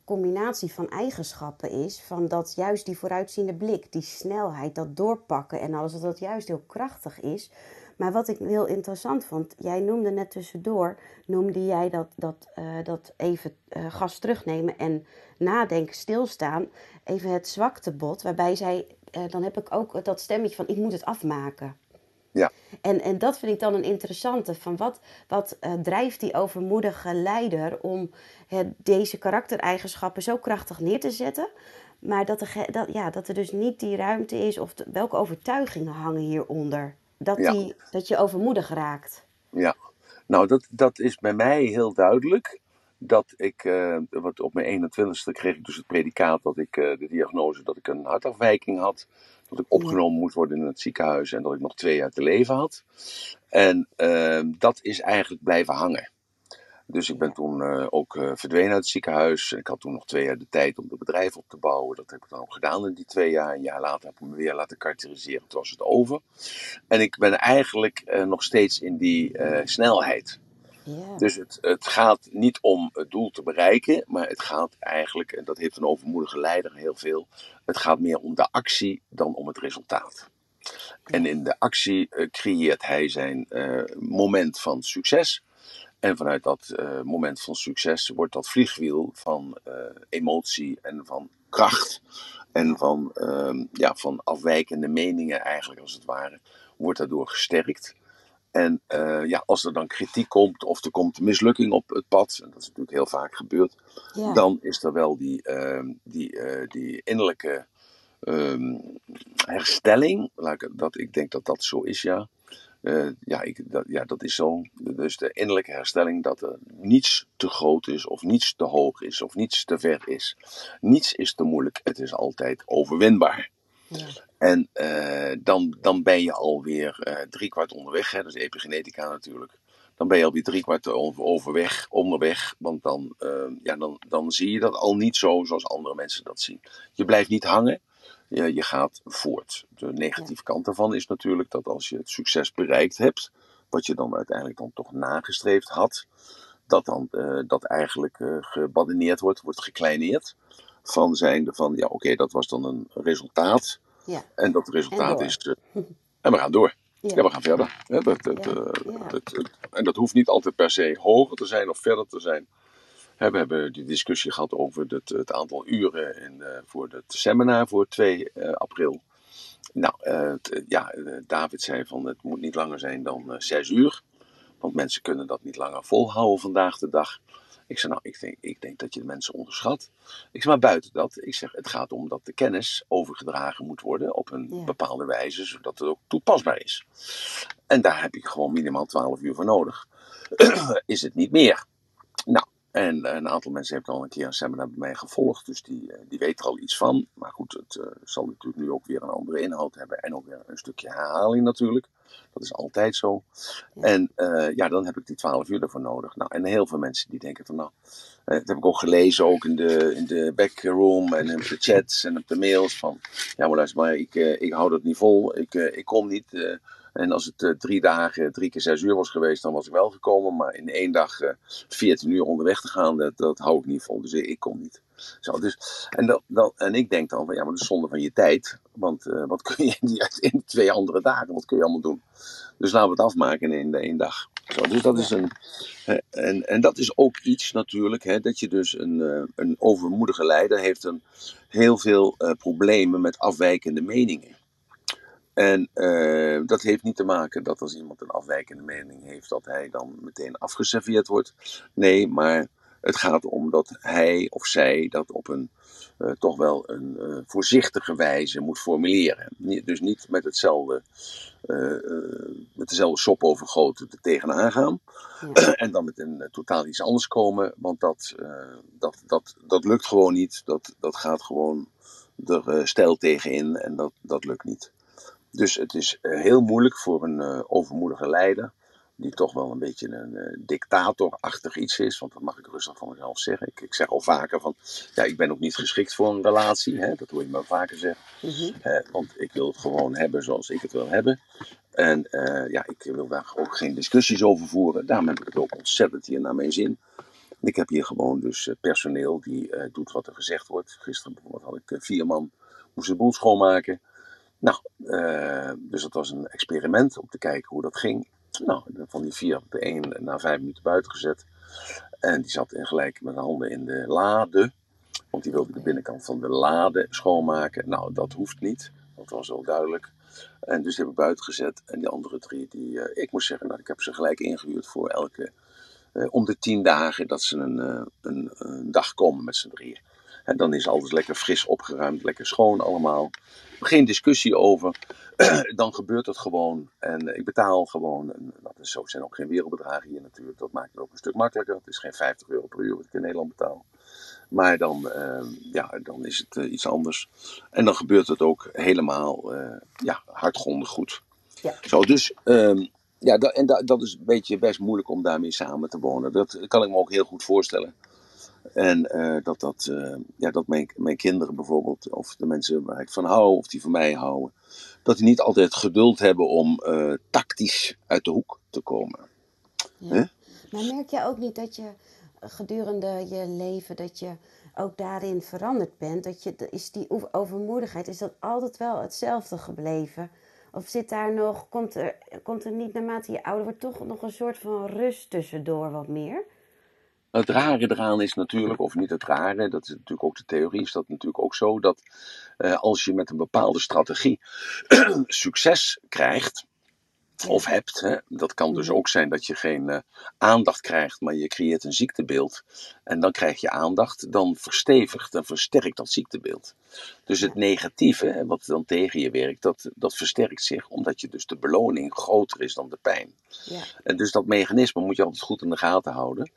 Speaker 1: combinatie van eigenschappen is. Van dat juist die vooruitziende blik, die snelheid, dat doorpakken en alles, dat dat juist heel krachtig is. Maar wat ik heel interessant vond, jij noemde net tussendoor, noemde jij dat, dat, dat even gas terugnemen en nadenken, stilstaan, even het zwaktebod, waarbij zij, dan heb ik ook dat stemmetje van ik moet het afmaken.
Speaker 2: Ja.
Speaker 1: En, en dat vind ik dan een interessante. Van wat, wat eh, drijft die overmoedige leider om deze karaktereigenschappen zo krachtig neer te zetten? Maar dat er, dat, ja, dat er dus niet die ruimte is, of de- welke overtuigingen hangen hieronder? Dat,
Speaker 2: Ja.
Speaker 1: die, dat je overmoedig raakt.
Speaker 2: Ja, nou dat, dat is bij mij heel duidelijk. Dat ik, eh, wat op mijn 21ste kreeg ik dus het predicaat dat ik eh, de diagnose dat ik een hartafwijking had. Dat ik opgenomen moest worden in het ziekenhuis en dat ik nog twee jaar te leven had. En eh, dat is eigenlijk blijven hangen. Dus ik ben toen eh, ook eh, verdwenen uit het ziekenhuis. En ik had toen nog twee jaar de tijd om het bedrijf op te bouwen. Dat heb ik dan ook gedaan in die twee jaar. Een jaar later heb ik me weer laten karakteriseren. Toen was het over. En ik ben eigenlijk eh, nog steeds in die snelheid. Dus het, het gaat niet om het doel te bereiken, maar het gaat eigenlijk, en dat heeft een overmoedige leider heel veel, het gaat meer om de actie dan om het resultaat. En in de actie uh, creëert hij zijn uh, moment van succes. En vanuit dat uh, moment van succes wordt dat vliegwiel van emotie en van kracht en van, ehm, ja, van afwijkende meningen eigenlijk als het ware, wordt daardoor gesterkt. En uh, ja, als er dan kritiek komt of er komt mislukking op het pad, en dat is natuurlijk heel vaak gebeurd, ja. dan is er wel die, uh, die, uh, die innerlijke um, herstelling. Dat, ik denk dat dat zo is, ja. ja, ik, dat, ja, dat is zo. Dus de innerlijke herstelling dat er niets te groot is, of niets te hoog is, of niets te ver is. Niets is te moeilijk, het is altijd overwinbaar. Ja. En uh, dan, dan ben je alweer uh, drie kwart onderweg, hè, dat is epigenetica natuurlijk. Dan ben je alweer drie kwart overweg, onderweg, want dan, uh, ja, dan, dan zie je dat al niet zo zoals andere mensen dat zien. Je blijft niet hangen, je, je gaat voort. De negatieve kant daarvan is natuurlijk dat als je het succes bereikt hebt, wat je dan uiteindelijk dan toch nagestreefd had, dat dan dat eigenlijk gebadineerd wordt, wordt gekleineerd. Van zijnde van, ja oké, okay, dat was dan een resultaat. Ja. En dat resultaat
Speaker 1: en
Speaker 2: is. Uh, en we gaan door. Ja, ja we gaan verder. Ja, dat, dat, en dat hoeft niet altijd per se hoger te zijn of verder te zijn. we hebben die discussie gehad over het, het aantal uren in, uh, voor het seminar voor 2 april. Nou, ja, David zei van het moet niet langer zijn dan 6 uur. Want mensen kunnen dat niet langer volhouden vandaag de dag. Ik zeg, nou, ik denk, ik denk dat je de mensen onderschat. Ik zeg, maar buiten dat, ik zeg, het gaat om dat de kennis overgedragen moet worden op een ja. bepaalde wijze, zodat het ook toepasbaar is. En daar heb ik gewoon minimaal 12 uur voor nodig. is het niet meer? Nou, en eh, een aantal mensen hebben al een keer een seminar bij mij gevolgd, dus die, eh, die weten er al iets van. Maar goed, het uh, zal natuurlijk nu ook weer een andere inhoud hebben en ook weer een stukje herhaling natuurlijk. Dat is altijd zo. Ja. En uh, ja, dan heb ik die 12 uur ervoor nodig. Nou, en heel veel mensen die denken van nou, dat heb ik ook gelezen, ook in de, in de backroom en in de chats en op de mails van ja, maar luister maar, ik, ik hou dat niet vol, ik, ik kom niet. En als het uh, drie dagen, drie keer zes uur was geweest, dan was ik wel gekomen. Maar in één dag uh, 14 uur onderweg te gaan, dat, dat hou ik niet vol. Dus ik, kom niet. Zo, dus, en, dat, dat, en ik denk dan van ja, maar dat is zonde van je tijd. Want wat kun je in, die, in twee andere dagen, wat kun je allemaal doen? Dus laten we het afmaken in één dag. Zo, dus dat is een. En, en dat is ook iets natuurlijk, hè, dat je dus een, een overmoedige leider heeft een, heel veel uh, problemen met afwijkende meningen. En uh, dat heeft niet te maken dat als iemand een afwijkende mening heeft, dat hij dan meteen afgeserveerd wordt. Nee, maar het gaat om dat hij of zij dat op een uh, toch wel een uh, voorzichtige wijze moet formuleren. Dus niet met hetzelfde, met dezelfde sop overgoten er tegenaan gaan. Ja. en dan met een totaal iets anders komen, want dat, dat, dat, dat lukt gewoon niet. Dat, dat gaat gewoon er stijl tegenin en dat, dat lukt niet. Dus het is uh, heel moeilijk voor een uh, overmoedige leider, die toch wel een beetje een uh, dictatorachtig iets is, want dat mag ik rustig van mezelf zeggen. Ik, ik, zeg al vaker van, ja, ik ben ook niet geschikt voor een relatie, hè? dat hoor je me vaker zeggen. Mm -hmm. want ik wil het gewoon hebben zoals ik het wil hebben. En ja, ik wil daar ook geen discussies over voeren. Daarom heb ik het ook ontzettend hier naar mijn zin. Ik heb hier gewoon dus personeel die doet wat er gezegd wordt. Gisteren bijvoorbeeld had ik vier man, moest de boel schoonmaken. Nou, uh, dus dat was een experiment om te kijken hoe dat ging. Nou, van die vier heb ik één na vijf minuten buiten gezet. En die zat in gelijk met de handen in de lade. Want die wilde de binnenkant van de lade schoonmaken. Nou, dat hoeft niet. Dat was wel duidelijk. En dus die heb buiten gezet. En die andere drie, die, uh, ik moet zeggen, nou, ik heb ze gelijk ingehuurd voor elke, uh, om de tien dagen dat ze een, een, een dag komen met z'n drieën. En dan is alles lekker fris opgeruimd, lekker schoon allemaal. Geen discussie over. dan gebeurt het gewoon. En ik betaal gewoon. En dat is, zo zijn ook geen wereldbedragen hier natuurlijk. Dat maakt het ook een stuk makkelijker. Het is geen 50 euro per uur wat ik in Nederland betaal. Maar dan, uh, ja, dan is het uh, iets anders. En dan gebeurt het ook helemaal uh, ja, hardgrondig goed. Ja. Zo, dus um, ja, dat, en dat, dat is een beetje best moeilijk om daarmee samen te wonen. Dat kan ik me ook heel goed voorstellen. En uh, dat, dat, uh, ja, dat mijn, mijn kinderen bijvoorbeeld, of de mensen waar ik van hou, of die van mij houden, dat die niet altijd geduld hebben om uh, tactisch uit de hoek te komen.
Speaker 1: Ja. Huh? Maar merk je ook niet dat je gedurende je leven, dat je ook daarin veranderd bent? Dat je, is die overmoedigheid, is dat altijd wel hetzelfde gebleven? Of zit daar nog, komt er, komt er niet naarmate je ouder wordt toch nog een soort van rust tussendoor wat meer?
Speaker 2: Het rare eraan is natuurlijk, of niet het rare, dat is natuurlijk ook de theorie, is dat natuurlijk ook zo, dat eh, als je met een bepaalde strategie succes krijgt, of hebt. Hè. Dat kan dus ook zijn dat je geen uh, aandacht krijgt, maar je creëert een ziektebeeld. En dan krijg je aandacht, dan verstevigt en versterkt dat ziektebeeld. Dus het negatieve, wat dan tegen je werkt, dat, dat versterkt zich, omdat je dus de beloning groter is dan de pijn. Ja. En dus dat mechanisme moet je altijd goed in de gaten houden.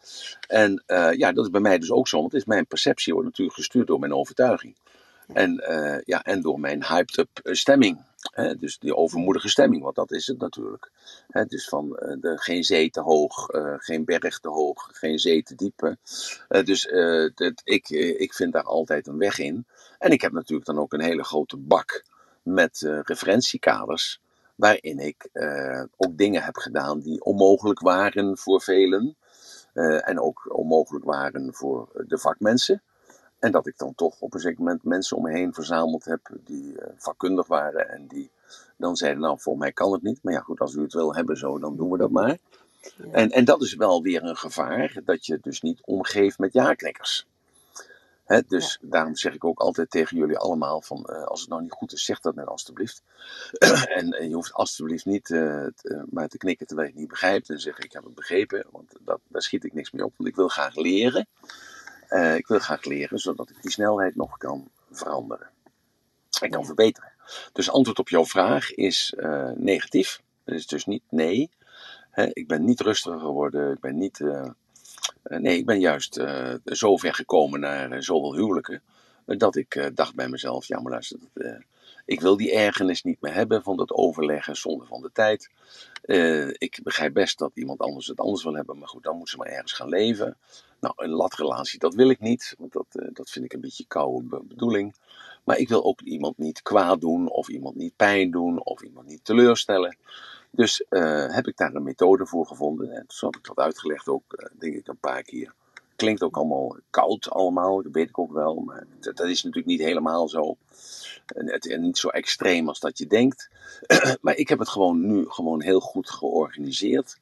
Speaker 2: En uh, ja, dat is bij mij dus ook zo, want is mijn perceptie wordt natuurlijk gestuurd door mijn overtuiging. En, uh, ja, en door mijn hyped-up stemming dus die overmoedige stemming, want dat is het natuurlijk. dus van uh, de, geen zee te hoog, geen berg te hoog, geen zee te diep. Dus dat, ik, ik vind daar altijd een weg in. En ik heb natuurlijk dan ook een hele grote bak met referentiekaders. Waarin ik ook dingen heb gedaan die onmogelijk waren voor velen. en ook onmogelijk waren voor de vakmensen. En dat ik dan toch op een zeker moment mensen om me heen verzameld heb die uh, vakkundig waren en die dan zeiden, nou volgens mij kan het niet, maar ja goed, als u het wil hebben zo, dan doen we dat maar. En, en dat is wel weer een gevaar, dat je dus niet omgeeft met ja-knikkers. dus daarom zeg ik ook altijd tegen jullie allemaal van, uh, als het nou niet goed is, zeg dat net alstublieft. en uh, je hoeft alstublieft niet te, maar te knikken terwijl je het niet begrijpt en zeggen ik heb het begrepen, want dat, daar schiet ik niks mee op, want ik wil graag leren. Uh, ik wil graag leren, zodat ik die snelheid nog kan veranderen. En kan verbeteren. Dus antwoord op jouw vraag is uh, negatief. Het is dus niet nee. Ik ben niet rustiger geworden. Ik ben niet. Uh, nee, ik ben juist zo ver gekomen naar zoveel huwelijken. dat ik dacht bij mezelf: ja, maar luister. Dat, ik wil die ergernis niet meer hebben van dat overleggen zonder van de tijd. ik begrijp best dat iemand anders het anders wil hebben, maar goed, dan moet ze maar ergens gaan leven. Nou, een latrelatie, dat wil ik niet, want dat, uh, dat vind ik een beetje koude bedoeling. Maar ik wil ook iemand niet kwaad doen, of iemand niet pijn doen, of iemand niet teleurstellen. Dus uh, heb ik daar een methode voor gevonden. En zo heb ik dat uitgelegd ook, uh, denk ik, een paar keer. Klinkt ook allemaal koud allemaal, dat weet ik ook wel. Maar dat, dat is natuurlijk niet helemaal zo. En, het, en niet zo extreem als dat je denkt. maar ik heb het gewoon nu gewoon heel goed georganiseerd.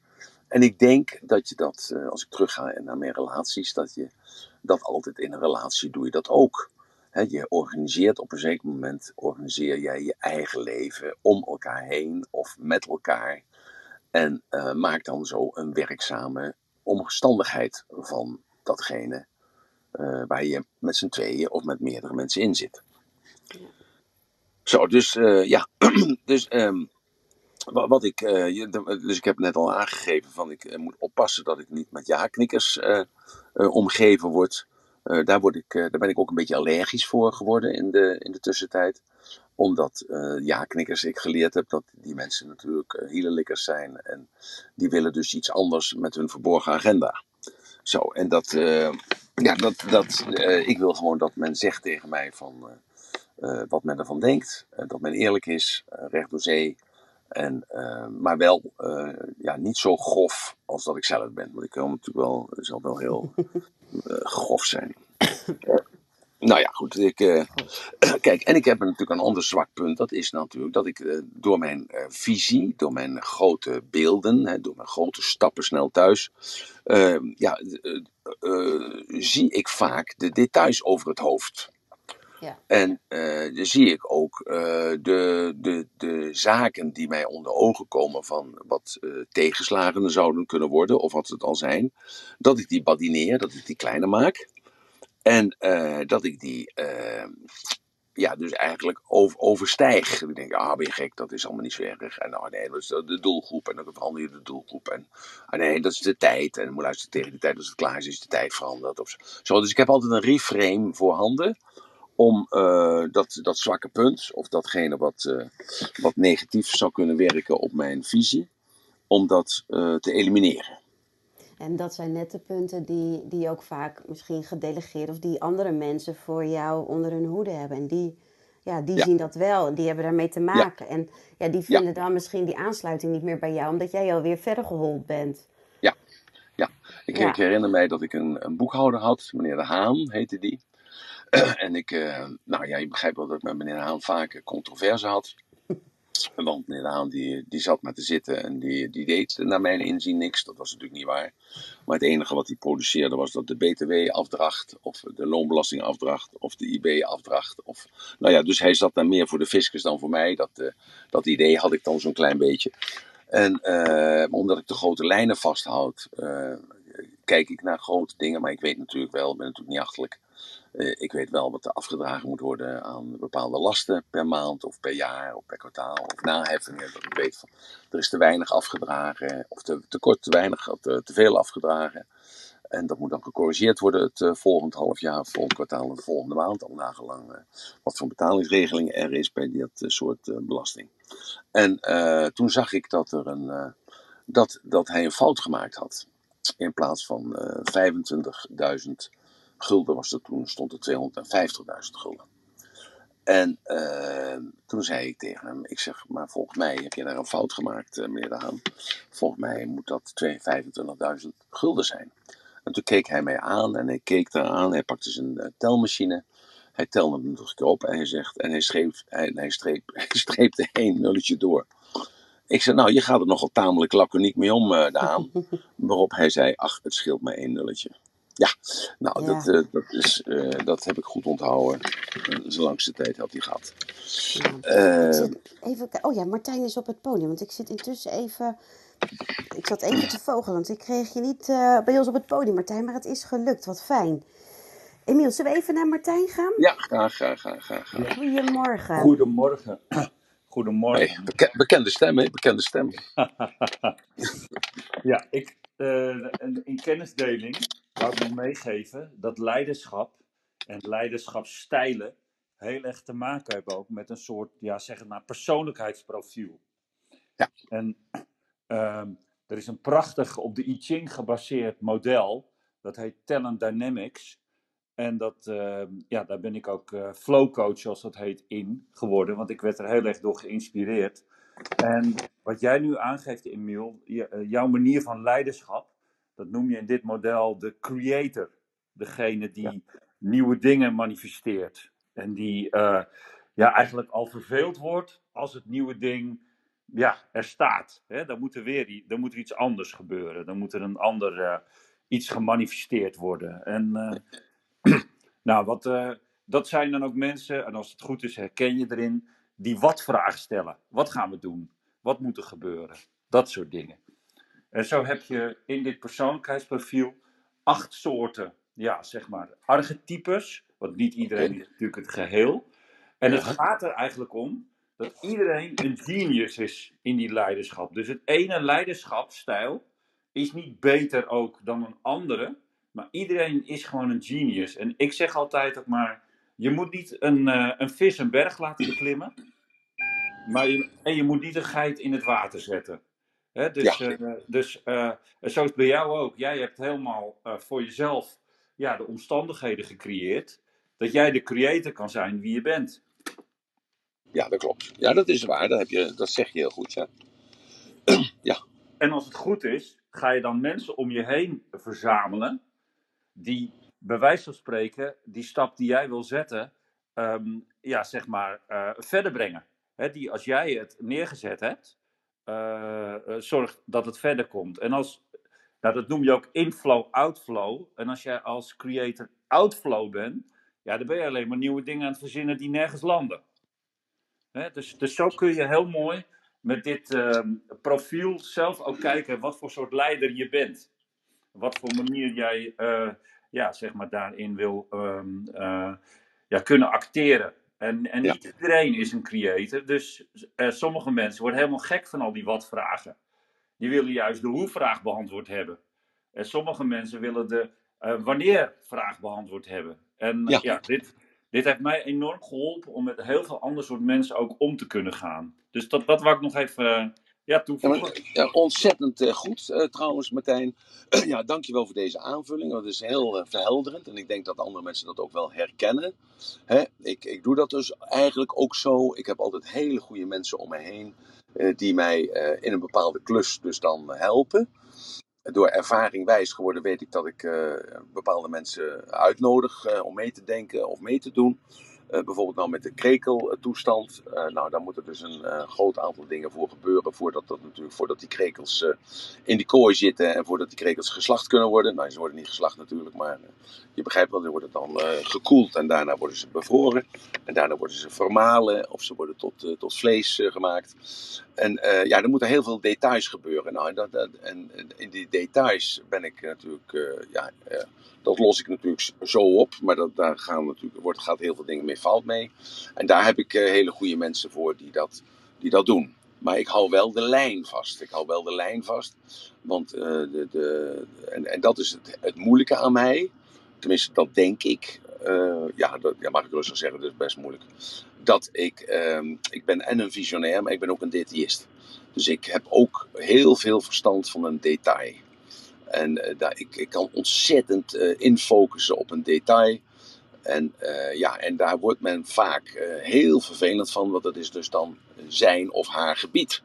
Speaker 2: En ik denk dat je dat, eh, als ik terugga naar mijn relaties, dat je dat altijd in een relatie doe je dat ook. je organiseert op een zeker moment, organiseer jij je eigen leven om elkaar heen of met elkaar. En uh, maak dan zo een werkzame omstandigheid van datgene uh, waar je met z'n tweeën of met meerdere mensen in zit. Zo, dus ja, dus um, wat ik, uh, dus ik heb net al aangegeven van ik uh, moet oppassen dat ik niet met ja-knikkers uh, omgeven word. daar, word ik, daar ben ik ook een beetje allergisch voor geworden in de, in de tussentijd. Omdat ja-knikkers, ik geleerd heb dat die mensen natuurlijk hielenlikkers zijn. En die willen dus iets anders met hun verborgen agenda. Zo, en dat, ja, dat, dat, ik wil gewoon dat men zegt tegen mij van wat men ervan denkt. dat men eerlijk is, recht door zee. En, uh, maar wel uh, ja, niet zo grof als dat ik zelf ben. Want ik kan natuurlijk wel, zal wel heel uh, grof zijn. nou ja, goed. Ik, kijk, en ik heb natuurlijk een ander zwak punt. Dat is natuurlijk dat ik door mijn visie, door mijn grote beelden, hè, door mijn grote stappen snel thuis, ja, zie ik vaak de details over het hoofd. En uh, dan zie ik ook uh, de, de, de zaken die mij onder ogen komen van wat uh, tegenslagen zouden kunnen worden, of wat het al zijn, dat ik die badineer, dat ik die kleiner maak. En dat ik die, ja, dus eigenlijk over, overstijg. Ik denk, ah, ben je gek, dat is allemaal niet zo erg. En oh nee, dat is de doelgroep en dan verander je de doelgroep. En ah, nee, dat is de tijd. En moet luisteren tegen die tijd als het klaar is, is de tijd veranderd. Of zo. Dus ik heb altijd een reframe voorhanden om uh, dat, dat zwakke punt, of datgene wat, uh, wat negatief zou kunnen werken op mijn visie, om dat uh, te elimineren.
Speaker 1: En dat zijn net de punten die, die ook vaak misschien gedelegeerd of die andere mensen voor jou onder hun hoede hebben. En die, ja, die zien dat wel en die hebben daarmee te maken. En ja, die vinden dan misschien die aansluiting niet meer bij jou, omdat jij alweer verder gehold bent.
Speaker 2: Ja, ja. Ik, ik herinner mij dat ik een, een boekhouder had, meneer De Haan heette die. en ik, uh, nou ja, je begrijpt wel dat ik met meneer Haan vaak controverse had. Want meneer Haan die, die zat maar te zitten en die, die deed naar mijn inzien niks. Dat was natuurlijk niet waar. Maar het enige wat hij produceerde was dat de BTW-afdracht of de loonbelastingafdracht of de IB-afdracht. Of, nou ja, dus hij zat daar meer voor de fiscus dan voor mij. Dat, uh, dat idee had ik dan zo'n klein beetje. En uh, omdat ik de grote lijnen vasthoud, uh, kijk ik naar grote dingen. Maar ik weet natuurlijk wel, ik ben natuurlijk niet achterlijk. Uh, ik weet wel wat er afgedragen moet worden aan bepaalde lasten per maand of per jaar of per kwartaal of naheffingen. Dat ik weet van er is te weinig afgedragen of te, te kort te weinig, te, te veel afgedragen. En dat moet dan gecorrigeerd worden het uh, volgend half jaar, volgend kwartaal en de volgende maand. Al nagelang uh, wat voor betalingsregeling er is bij dat soort belasting. En toen zag ik dat, er een, dat, dat hij een fout gemaakt had. In plaats van 25.000 gulden was er toen, stond er 250.000 gulden. En toen zei ik tegen hem, ik zeg, maar volgens mij heb je daar een fout gemaakt, meneer De Haan. Volgens mij moet dat 25.000 gulden zijn. En toen keek hij mij aan en hij keek eraan. Hij pakte zijn uh, telmachine. Hij telde hem nog een keer op en hij zegt, en hij, schreef, hij, hij, streep, hij streepte één nulletje door. Ik zei, nou, je gaat er nogal tamelijk laconiek mee om, uh, Daan. Waarop hij zei, ach, het scheelt maar één nulletje. Ja, nou, ja. Dat, uh, dat, is, dat heb ik goed onthouden. Zo langste tijd had hij gehad.
Speaker 1: Ja. even, oh ja, Martijn is op het podium, want ik zit intussen even ik zat even te vogelen, want ik kreeg je niet uh, bij ons op het podium, Martijn, maar het is gelukt. Wat fijn. Emiel, zullen we even naar Martijn gaan?
Speaker 2: Ja, graag, graag, graag. graag.
Speaker 1: Ja. Goedemorgen.
Speaker 3: Goedemorgen. Goedemorgen.
Speaker 2: Hey, beke bekende stem, hè? Bekende stem.
Speaker 3: ja, ik, uh, in kennisdeling wou ik nog meegeven dat leiderschap en leiderschapsstijlen heel erg te maken hebben ook met een soort, ja, zeg het maar, persoonlijkheidsprofiel.
Speaker 2: Ja.
Speaker 3: En Um, er is een prachtig op de I Ching gebaseerd model. Dat heet Talent Dynamics. En dat, uh, ja, daar ben ik ook uh, flow coach, zoals dat heet, in geworden. Want ik werd er heel erg door geïnspireerd. En wat jij nu aangeeft, Emiel, uh, jouw manier van leiderschap, dat noem je in dit model de creator. Degene die ja. nieuwe dingen manifesteert. En die ja, eigenlijk al verveeld wordt als het nieuwe ding ja, er staat. Hè? Dan, moet er weer, dan moet er iets anders gebeuren. Dan moet er een ander uh, iets gemanifesteerd worden. En uh, nou, wat, dat zijn dan ook mensen, en als het goed is, herken je erin, die wat vragen stellen. Wat gaan we doen? Wat moet er gebeuren? Dat soort dingen. En zo heb je in dit persoonlijkheidsprofiel acht soorten, ja, zeg maar, archetypes. Want niet iedereen is natuurlijk het geheel. En het gaat er eigenlijk om dat iedereen een genius is in die leiderschap. Dus het ene leiderschapsstijl is niet beter ook dan een andere, maar iedereen is gewoon een genius. En ik zeg altijd ook maar, je moet niet een, uh, een vis een berg laten beklimmen, maar je, en je moet niet een geit in het water zetten. Hè, dus ja. uh, dus uh, zo is het bij jou ook. Jij hebt helemaal voor jezelf ja, de omstandigheden gecreëerd dat jij de creator kan zijn wie je bent.
Speaker 2: Ja, dat klopt. Ja, dat is waar. Dat, heb je, dat zeg je heel goed, ja. ja.
Speaker 3: En als het goed is, ga je dan mensen om je heen verzamelen die bij wijze van spreken die stap die jij wil zetten, um, ja, zeg maar, verder brengen. He, die als jij het neergezet hebt, uh, zorgt dat het verder komt. En als, dat noem je ook inflow, outflow. En als jij als creator outflow bent, ja, dan ben je alleen maar nieuwe dingen aan het verzinnen die nergens landen. Hè? Dus, dus zo kun je heel mooi met dit uh, profiel zelf ook kijken wat voor soort leider je bent. Wat voor manier jij uh, ja, zeg maar daarin wil uh, ja, kunnen acteren. En, en niet ja. iedereen is een creator. Dus uh, sommige mensen worden helemaal gek van al die wat-vragen. Die willen juist de hoe-vraag beantwoord hebben. En sommige mensen willen de wanneer-vraag beantwoord hebben. En ja. ja, dit, dit heeft mij enorm geholpen om met heel veel ander soort mensen ook om te kunnen gaan. Dus dat, dat wou ik nog even uh, ja, toevoegen.
Speaker 2: Ontzettend uh, goed uh, trouwens, Martijn. ja, dankjewel voor deze aanvulling. Dat is heel verhelderend. En ik denk dat andere mensen dat ook wel herkennen. Hè? Ik, ik doe dat dus eigenlijk ook zo. Ik heb altijd hele goede mensen om me heen. die mij in een bepaalde klus dus dan helpen door ervaring wijs geworden weet ik dat ik bepaalde mensen uitnodig om mee te denken of mee te doen. Eh, bijvoorbeeld nou met de krekeltoestand. Uh, nou, daar moet er dus een uh, groot aantal dingen voor gebeuren. Voordat, dat natuurlijk, voordat die krekels in die kooi zitten en voordat die krekels geslacht kunnen worden. Nou, ze worden niet geslacht natuurlijk, maar je begrijpt wel, die worden dan gekoeld en daarna worden ze bevroren. En daarna worden ze vermalen of ze worden tot, tot vlees gemaakt. En ja, er moeten heel veel details gebeuren. Nou, dat, dat, en in die details ben ik natuurlijk, ja dat los ik natuurlijk zo op, maar dat, daar gaan natuurlijk, wordt, gaat heel veel dingen mee fout mee. En daar heb ik uh, hele goede mensen voor die dat, die dat doen. Maar ik hou wel de lijn vast. Ik hou wel de lijn vast. Want uh, de, de, en, en dat is het, het moeilijke aan mij. Tenminste, dat denk ik. Uh, ja, dat ja, mag ik rustig zeggen, dat is best moeilijk. Dat ik, uh, ik ben en een visionair, maar ik ben ook een detailist. Dus ik heb ook heel veel verstand van een detail. En daar, ik, ik, kan ontzettend infocussen op een detail. En, uh, ja, en daar wordt men vaak heel vervelend van, want dat is dus dan zijn of haar gebied.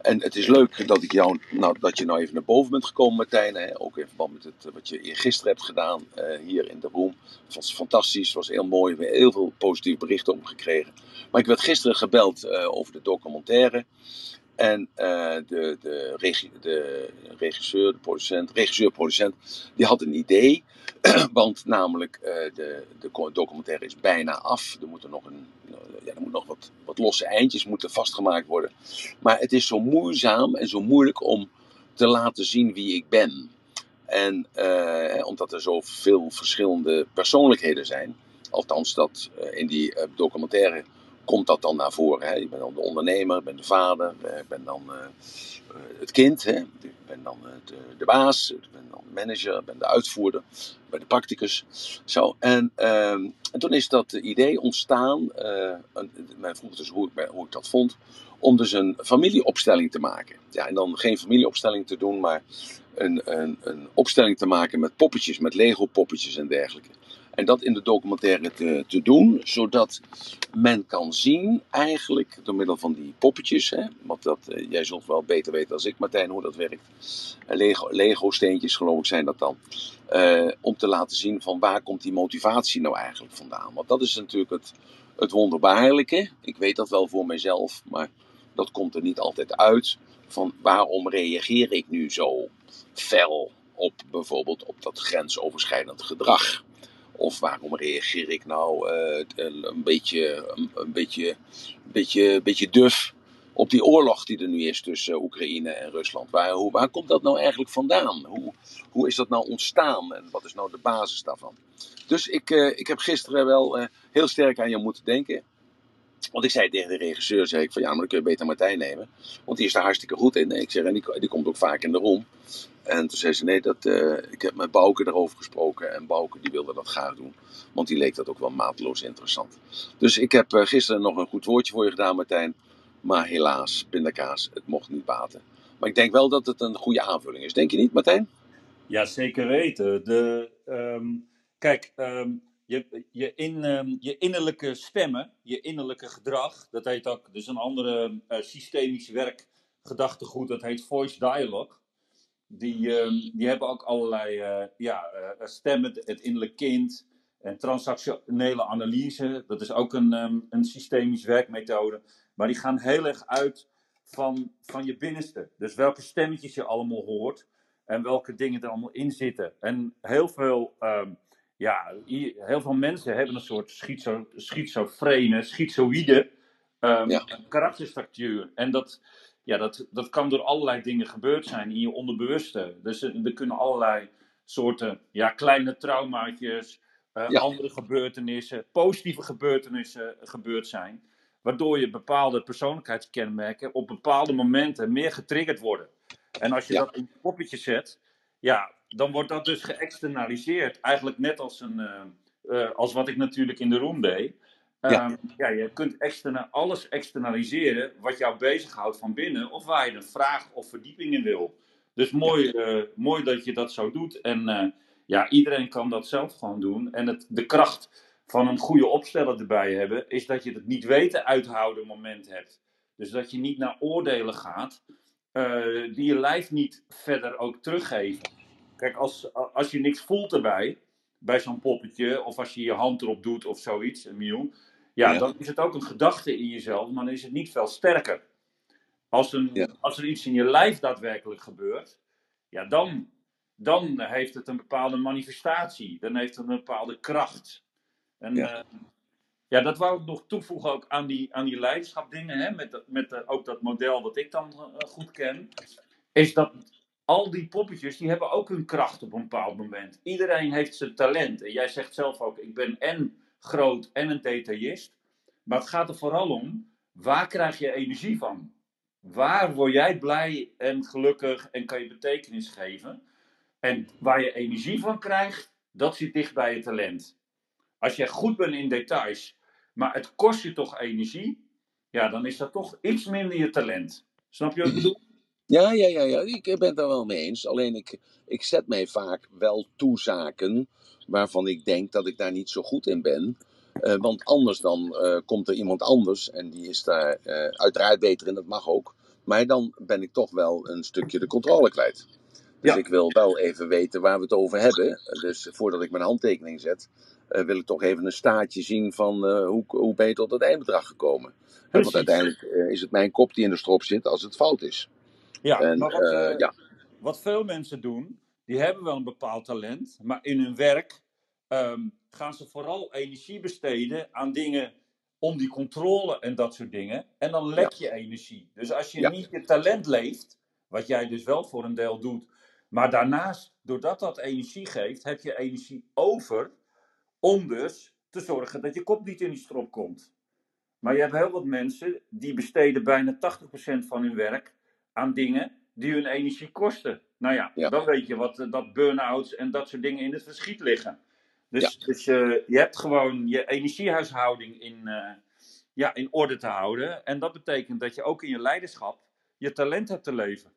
Speaker 2: En het is leuk dat, ik jou, nou, dat je nou even naar boven bent gekomen, Martijn. Hè? Ook in verband met het, wat je gisteren hebt gedaan hier in de room. Het was fantastisch, het was heel mooi. We hebben heel veel positieve berichten op gekregen. Maar ik werd gisteren gebeld over de documentaire. En uh, de, de, de, regisseur, de producent, regisseur-producent, die had een idee. want namelijk, uh, de, de documentaire is bijna af. Er, moeten nog een, ja, er moet nog wat, wat losse eindjes moeten vastgemaakt worden. Maar het is zo moeizaam en zo moeilijk om te laten zien wie ik ben. En uh, omdat er zoveel verschillende persoonlijkheden zijn. Althans, dat in die documentaire komt dat dan naar voren. Hè? Je bent dan de ondernemer, ik ben de vader, ik eh, ben dan uh, het kind, hè? ik ben dan de, de, baas, ik ben dan de manager, ik ben de uitvoerder, ik ben de practicus. Zo, en, uh, en toen is dat idee ontstaan, uh, men vroeg dus hoe ik, hoe ik dat vond, om dus een familieopstelling te maken. Ja, en dan geen familieopstelling te doen, maar een, een, een opstelling te maken met poppetjes, met Lego poppetjes en dergelijke. En dat in de documentaire te, te doen, zodat men kan zien, eigenlijk door middel van die poppetjes, hè, want dat, uh, jij zult wel beter weten als ik, Martijn, hoe dat werkt. Uh, Lego, Lego steentjes, geloof ik, zijn dat dan. Uh, om te laten zien van waar komt die motivatie nou eigenlijk vandaan. Want dat is natuurlijk het, het wonderbaarlijke. Ik weet dat wel voor mezelf, maar dat komt er niet altijd uit. Van waarom reageer ik nu zo fel op bijvoorbeeld op dat grensoverschrijdend gedrag? Of waarom reageer ik nou uh, een, beetje, een, een, beetje, een beetje, beetje duf op die oorlog die er nu is tussen Oekraïne en Rusland? Waar, hoe, waar komt dat nou eigenlijk vandaan? Hoe, hoe is dat nou ontstaan en wat is nou de basis daarvan? Dus ik, uh, ik heb gisteren wel uh, heel sterk aan je moeten denken. Want ik zei tegen de regisseur, zei ik van ja, maar dan kun je beter Martijn nemen. Want die is er hartstikke goed in. Ik zeg, en die, die komt ook vaak in de room. En toen zei ze, nee, dat, uh, ik heb met Bouke erover gesproken. En Bouke die wilde dat graag doen. Want die leek dat ook wel mateloos interessant. Dus ik heb uh, gisteren nog een goed woordje voor je gedaan, Martijn. Maar helaas, pindakaas, het mocht niet baten. Maar ik denk wel dat het een goede aanvulling is. Denk je niet, Martijn?
Speaker 3: Ja, zeker weten. De, um, kijk, um, je, je, in, um, je innerlijke stemmen, je innerlijke gedrag, dat heet ook, dus een andere uh, systemisch werk, gedachtegoed, dat heet voice dialogue. Die, um, die hebben ook allerlei uh, ja, uh, stemmen, het innerlijk kind en transactionele analyse. Dat is ook een, um, een systemisch werkmethode. Maar die gaan heel erg uit van, van je binnenste. Dus welke stemmetjes je allemaal hoort en welke dingen er allemaal in zitten. En heel veel ja, heel veel mensen hebben een soort schizo, schizofrene, schizoïde um, ja. karakterstructuur. En dat, ja, dat, dat kan door allerlei dingen gebeurd zijn in je onderbewuste. Dus er kunnen allerlei soorten ja, kleine traumaatjes, uh, ja. andere gebeurtenissen, positieve gebeurtenissen gebeurd zijn. Waardoor je bepaalde persoonlijkheidskenmerken op bepaalde momenten meer getriggerd worden. En als je ja. dat in een poppetje zet, ja, dan wordt dat dus geëxternaliseerd. Eigenlijk net als, een, uh, uh, als wat ik natuurlijk in de room deed. Um, ja. ja, je kunt externa alles externaliseren wat jou bezighoudt van binnen. Of waar je een vraag of verdieping in wil. Dus mooi, ja. uh, mooi dat je dat zo doet. En ja, iedereen kan dat zelf gewoon doen. En het, de kracht van een goede opsteller erbij hebben, is dat je het niet weten uithouden moment hebt. Dus dat je niet naar oordelen gaat, die je lijf niet verder ook teruggeven. Kijk, als, als je niks voelt erbij, bij zo'n poppetje, of als je je hand erop doet of zoiets, Emiel, ja,
Speaker 2: Ja.
Speaker 3: dan is het ook een gedachte in jezelf, maar dan is het niet veel sterker. Als, een,
Speaker 2: Ja.
Speaker 3: als er iets in je lijf daadwerkelijk gebeurt, ja, dan, dan heeft het een bepaalde manifestatie, dan heeft het een bepaalde kracht. En
Speaker 2: Ja.
Speaker 3: ja, ja dat wou ik nog toevoegen ook aan die, aan die leiderschapdingen, hè, met, met eh, ook dat model wat ik dan eh, goed ken, is dat al die poppetjes, die hebben ook hun kracht op een bepaald moment. Iedereen heeft zijn talent. En jij zegt zelf ook, ik ben en groot en een detailist. Maar het gaat er vooral om, waar krijg je energie van? Waar word jij blij en gelukkig en kan je betekenis geven? En waar je energie van krijgt, dat zit dicht bij je talent. Als jij goed bent in details, maar het kost je toch energie, ja, dan is dat toch iets minder je talent. Snap je wat ik bedoel?
Speaker 2: Ja, ja, ja, ja, ik ben het daar wel mee eens. Alleen ik, ik zet mij vaak wel toe zaken waarvan ik denk dat ik daar niet zo goed in ben. Eh, want anders dan eh, komt er iemand anders en die is daar eh, uiteraard beter in, dat mag ook. Maar dan ben ik toch wel een stukje de controle kwijt. Dus
Speaker 3: Ja.
Speaker 2: ik wil wel even weten waar we het over hebben. Dus voordat ik mijn handtekening zet, wil ik toch even een staartje zien van hoe, hoe ben je tot het eindbedrag gekomen. Want uiteindelijk is het mijn kop die in de strop zit als het fout is.
Speaker 3: Ja,
Speaker 2: En,
Speaker 3: maar wat,
Speaker 2: eh,
Speaker 3: eh,
Speaker 2: ja.
Speaker 3: wat veel mensen doen, die hebben wel een bepaald talent, maar in hun werk ehm, gaan ze vooral energie besteden aan dingen om die controle en dat soort dingen. En dan lek je energie. Dus als je
Speaker 2: Ja.
Speaker 3: niet je talent leeft, wat jij dus wel voor een deel doet, maar daarnaast, doordat dat energie geeft, heb je energie over om dus te zorgen dat je kop niet in die strop komt. Maar je hebt heel wat mensen die besteden bijna 80% van hun werk aan dingen die hun energie kosten. Nou ja,
Speaker 2: Ja.
Speaker 3: dan weet je wat eh, dat burn-outs en dat soort dingen in het verschiet liggen. Dus, dus eh, je hebt gewoon je energiehuishouding in, eh, ja, in orde te houden. En dat betekent dat je ook in je leiderschap je talent hebt te leven.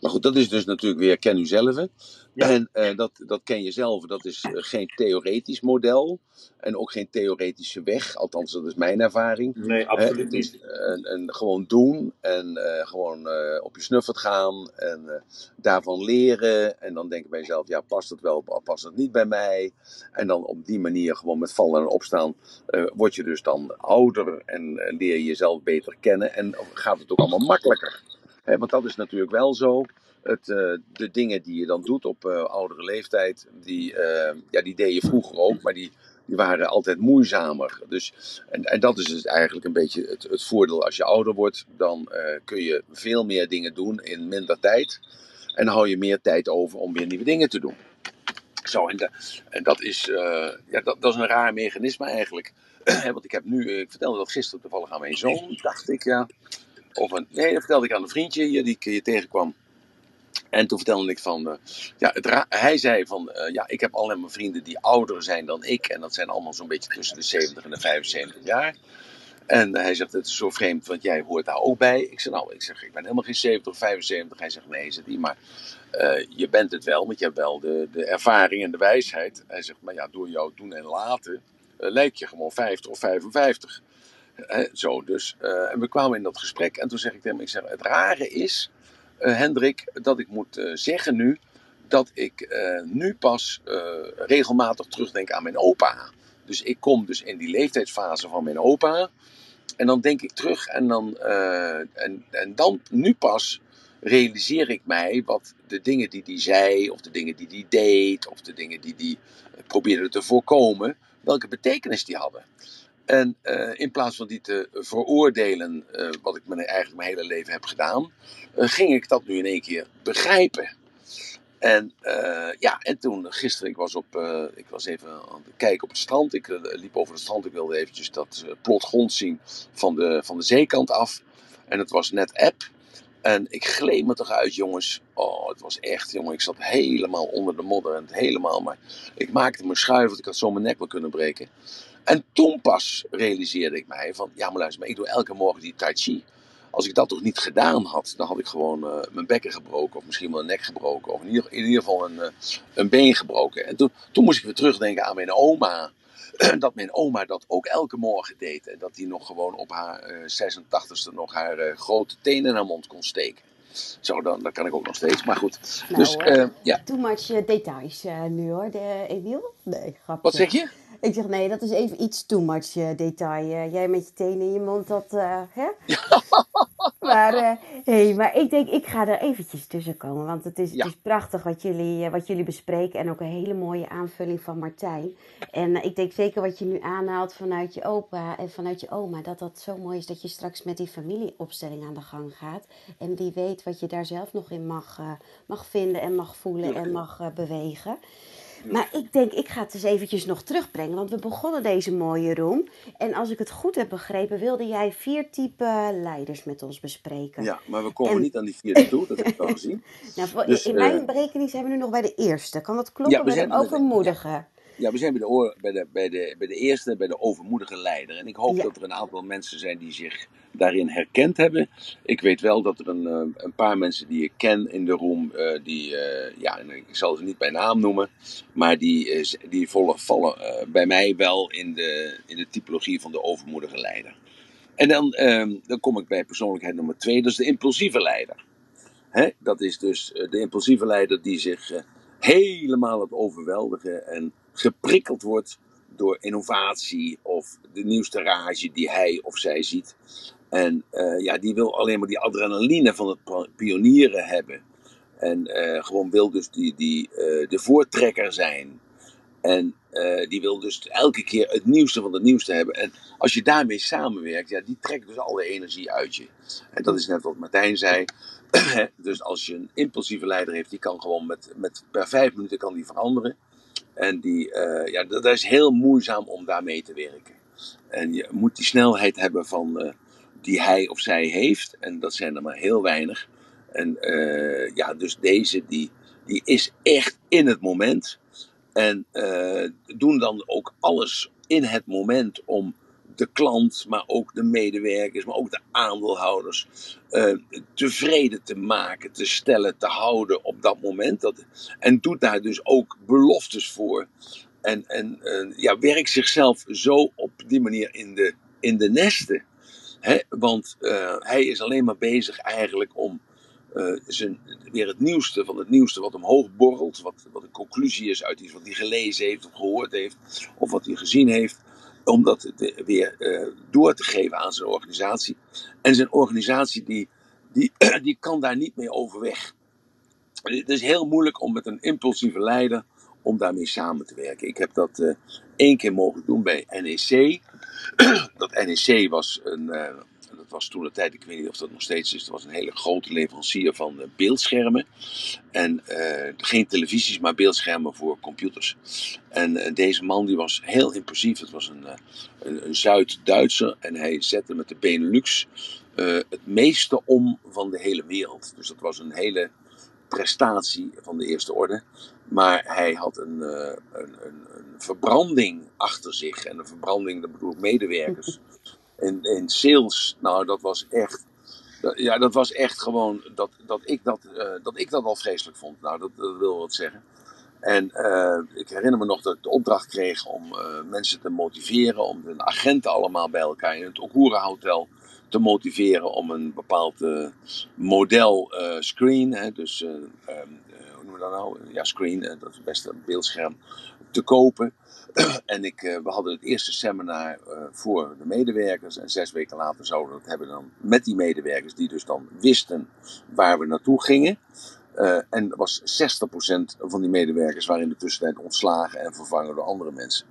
Speaker 2: Maar goed, dat is dus natuurlijk weer ken u zelf.
Speaker 3: Ja.
Speaker 2: En eh, dat, dat ken je zelf, dat is eh, geen theoretisch model. En ook geen theoretische weg. Althans, dat is mijn ervaring.
Speaker 3: Nee, absoluut niet.
Speaker 2: een, een gewoon doen en eh, gewoon op je snuffert gaan en daarvan leren. En dan denk ik bij jezelf, ja, past het wel of past het niet bij mij? En dan op die manier gewoon met vallen en opstaan word je dus dan ouder en leer je jezelf beter kennen. En gaat het ook allemaal makkelijker. Want dat is natuurlijk wel zo. Het, eh, de dingen die je dan doet op eh, oudere leeftijd, die, eh, ja, die deed je vroeger ook, maar die, die waren altijd moeizamer. Dus, en, en dat is dus eigenlijk een beetje het, het voordeel als je ouder wordt. Dan kun je veel meer dingen doen in minder tijd. En hou je meer tijd over om weer nieuwe dingen te doen. Zo, en, dat, is, ja, dat, dat is een raar mechanisme eigenlijk. Want ik heb nu, ik vertelde dat gisteren toevallig aan mijn zoon, dacht ik ja. Of een, nee, dat vertelde ik aan een vriendje hier die ik hier tegenkwam. En toen vertelde ik van, eh, ja, hij zei van, eh, ja, ik heb alleen maar vrienden die ouder zijn dan ik. En dat zijn allemaal zo'n beetje tussen de 70 en de 75 jaar. En hij zegt, het is zo vreemd, want jij hoort daar ook bij. Ik zeg, nou, ik zeg, ik ben helemaal geen 70 of 75. Hij zegt, nee, zegt hij, maar eh, je bent het wel, want je hebt wel de, de ervaring en de wijsheid. Hij zegt, maar ja, door jouw doen en laten eh, lijk je gewoon 50 of 55. Zo dus. eh, en we kwamen in dat gesprek en toen zeg ik tegen hem, ik zeg, het rare is, eh, Hendrik, dat ik moet eh, zeggen nu, dat ik nu pas regelmatig terugdenk aan mijn opa. Dus ik kom dus in die leeftijdsfase van mijn opa. En dan denk ik terug en dan, en, en dan nu pas realiseer ik mij wat de dingen die hij zei, of de dingen die hij deed, of de dingen die hij probeerde te voorkomen, welke betekenis die hadden. En eh, in plaats van die te veroordelen, eh, wat ik mijn, eigenlijk mijn hele leven heb gedaan, eh, ging ik dat nu in één keer begrijpen. En ja, en toen gisteren, ik was, op, ik was even aan het kijken op het strand. Ik liep over het strand, ik wilde eventjes dat eh, plotgrond zien van de, van de zeekant af. En het was net app. En ik gleed me toch uit, jongens. Oh, het was echt, jongen. Ik zat helemaal onder de modder en helemaal. Maar ik maakte me schuif, want ik had zo mijn nek wel kunnen breken. En toen pas realiseerde ik mij van, ja maar luister, maar ik doe elke morgen die tai chi. Als ik dat toch niet gedaan had, dan had ik gewoon eh, mijn bekken gebroken. Of misschien wel een nek gebroken. Of in ieder, in ieder geval een, eh, een been gebroken. En toen, toen moest ik weer terugdenken aan mijn oma. Dat mijn oma dat ook elke morgen deed. En dat die nog gewoon op haar eh 86ste nog haar grote tenen in haar mond kon steken. Zo, dan, dan kan ik ook nog steeds. Maar goed.
Speaker 1: Nou,
Speaker 2: dus, uh, ja.
Speaker 1: Too much uh, details uh, nu hoor, de, Emiel. Nee, grapje.
Speaker 2: Wat zeg je?
Speaker 1: Ik zeg nee, dat is even iets too much uh, detail. Uh, jij met je tenen in je mond, dat, uh, hè? maar, hey, maar ik denk, ik ga er eventjes tussen komen. Want het is, ja. het is prachtig wat jullie, wat jullie bespreken. En ook een hele mooie aanvulling van Martijn. En ik denk zeker wat je nu aanhaalt vanuit je opa en vanuit je oma. Dat dat zo mooi is dat je straks met die familieopstelling aan de gang gaat. En wie weet wat je daar zelf nog in mag, mag vinden en mag voelen en mag bewegen. Maar ik denk, ik ga het eens eventjes nog terugbrengen. Want we begonnen deze mooie room. En als ik het goed heb begrepen, wilde jij vier type leiders met ons bespreken.
Speaker 2: Ja, maar we komen en... niet aan die vierde toe. Dat heb ik al gezien.
Speaker 1: nou, dus, in mijn uh... berekening zijn we nu nog bij de eerste. Kan dat kloppen?
Speaker 2: Ja, we zijn
Speaker 1: overmoedigen.
Speaker 2: Ja. Ja, we zijn bij de, oor, bij, de, bij, de, bij de eerste, bij de overmoedige leider. En ik hoop
Speaker 1: Ja.
Speaker 2: dat er een aantal mensen zijn die zich daarin herkend hebben. Ik weet wel dat er een, eh, een paar mensen die ik ken in de room, eh, die, eh, ja, ik zal ze niet bij naam noemen, maar die, die vallen, vallen bij mij wel in de, in de typologie van de overmoedige leider. En dan, ehm, dan kom ik bij persoonlijkheid nummer twee, dat is de impulsieve leider. Hè? Dat is dus de impulsieve leider die zich helemaal het overweldigen en geprikkeld wordt door innovatie of de nieuwste rage die hij of zij ziet. En eh, ja, die wil alleen maar die adrenaline van het pionieren hebben. En eh, gewoon wil dus die, die, eh, de voortrekker zijn. En die wil dus elke keer het nieuwste van het nieuwste hebben. En als je daarmee samenwerkt, ja, die trekt dus alle energie uit je. En dat is net wat Martijn zei. dus als je een impulsieve leider heeft, die kan gewoon met, met per vijf minuten kan die veranderen. En die, eh, ja, dat, is heel moeizaam om daarmee te werken. En je moet die snelheid hebben van, eh, die hij of zij heeft. En dat zijn er maar heel weinig. En eh, ja, dus deze die, die is echt in het moment. En doen dan ook alles in het moment om de klant, maar ook de medewerkers, maar ook de aandeelhouders eh, tevreden te maken, te stellen, te houden op dat moment. Dat, en doet daar dus ook beloftes voor. En, en eh, ja, werkt zichzelf zo op die manier in de, in de nesten. Hè? Want eh, hij is alleen maar bezig eigenlijk om zijn, weer het nieuwste van het nieuwste wat omhoog borrelt. Wat, wat een conclusie is uit iets wat hij gelezen heeft of gehoord heeft. Of wat hij gezien heeft. Om dat weer eh, door te geven aan zijn organisatie. En zijn organisatie die, die, die kan daar niet mee overweg. Het is heel moeilijk om met een impulsieve leider om daarmee samen te werken. Ik heb dat eh, één keer mogen doen bij NEC. dat NEC was een, eh, dat was toen de tijd, ik weet niet of dat nog steeds is, dat was een hele grote leverancier van eh, beeldschermen. En eh, geen televisies, maar beeldschermen voor computers. En eh, deze man die was heel impulsief. Het was een, een, Zuid-Duitser en hij zette met de Benelux het meeste om van de hele wereld. Dus dat was een hele prestatie van de eerste orde. Maar hij had een, een, een, een verbranding achter zich. En een verbranding, dat bedoel ik medewerkers. In, in sales, nou dat was echt. Ja, dat was echt gewoon dat, dat, ik, dat, eh, dat ik dat al vreselijk vond. Nou, dat, wil wat zeggen. En eh, ik herinner me nog dat ik de opdracht kreeg om eh, mensen te motiveren, om de agenten allemaal bij elkaar in het Okura Hotel te motiveren om een bepaald model screen, hè, dus eh, ehm, eh, hoe noemen we dat nou? Ja, screen, dat is best een beeldscherm, te kopen. en ik, eh, we hadden het eerste seminar eh, voor de medewerkers en zes weken later zouden we het hebben dan met die medewerkers die dus dan wisten waar we naartoe gingen. Eh, en er was 60% van die medewerkers waren in de tussentijd ontslagen en vervangen door andere mensen.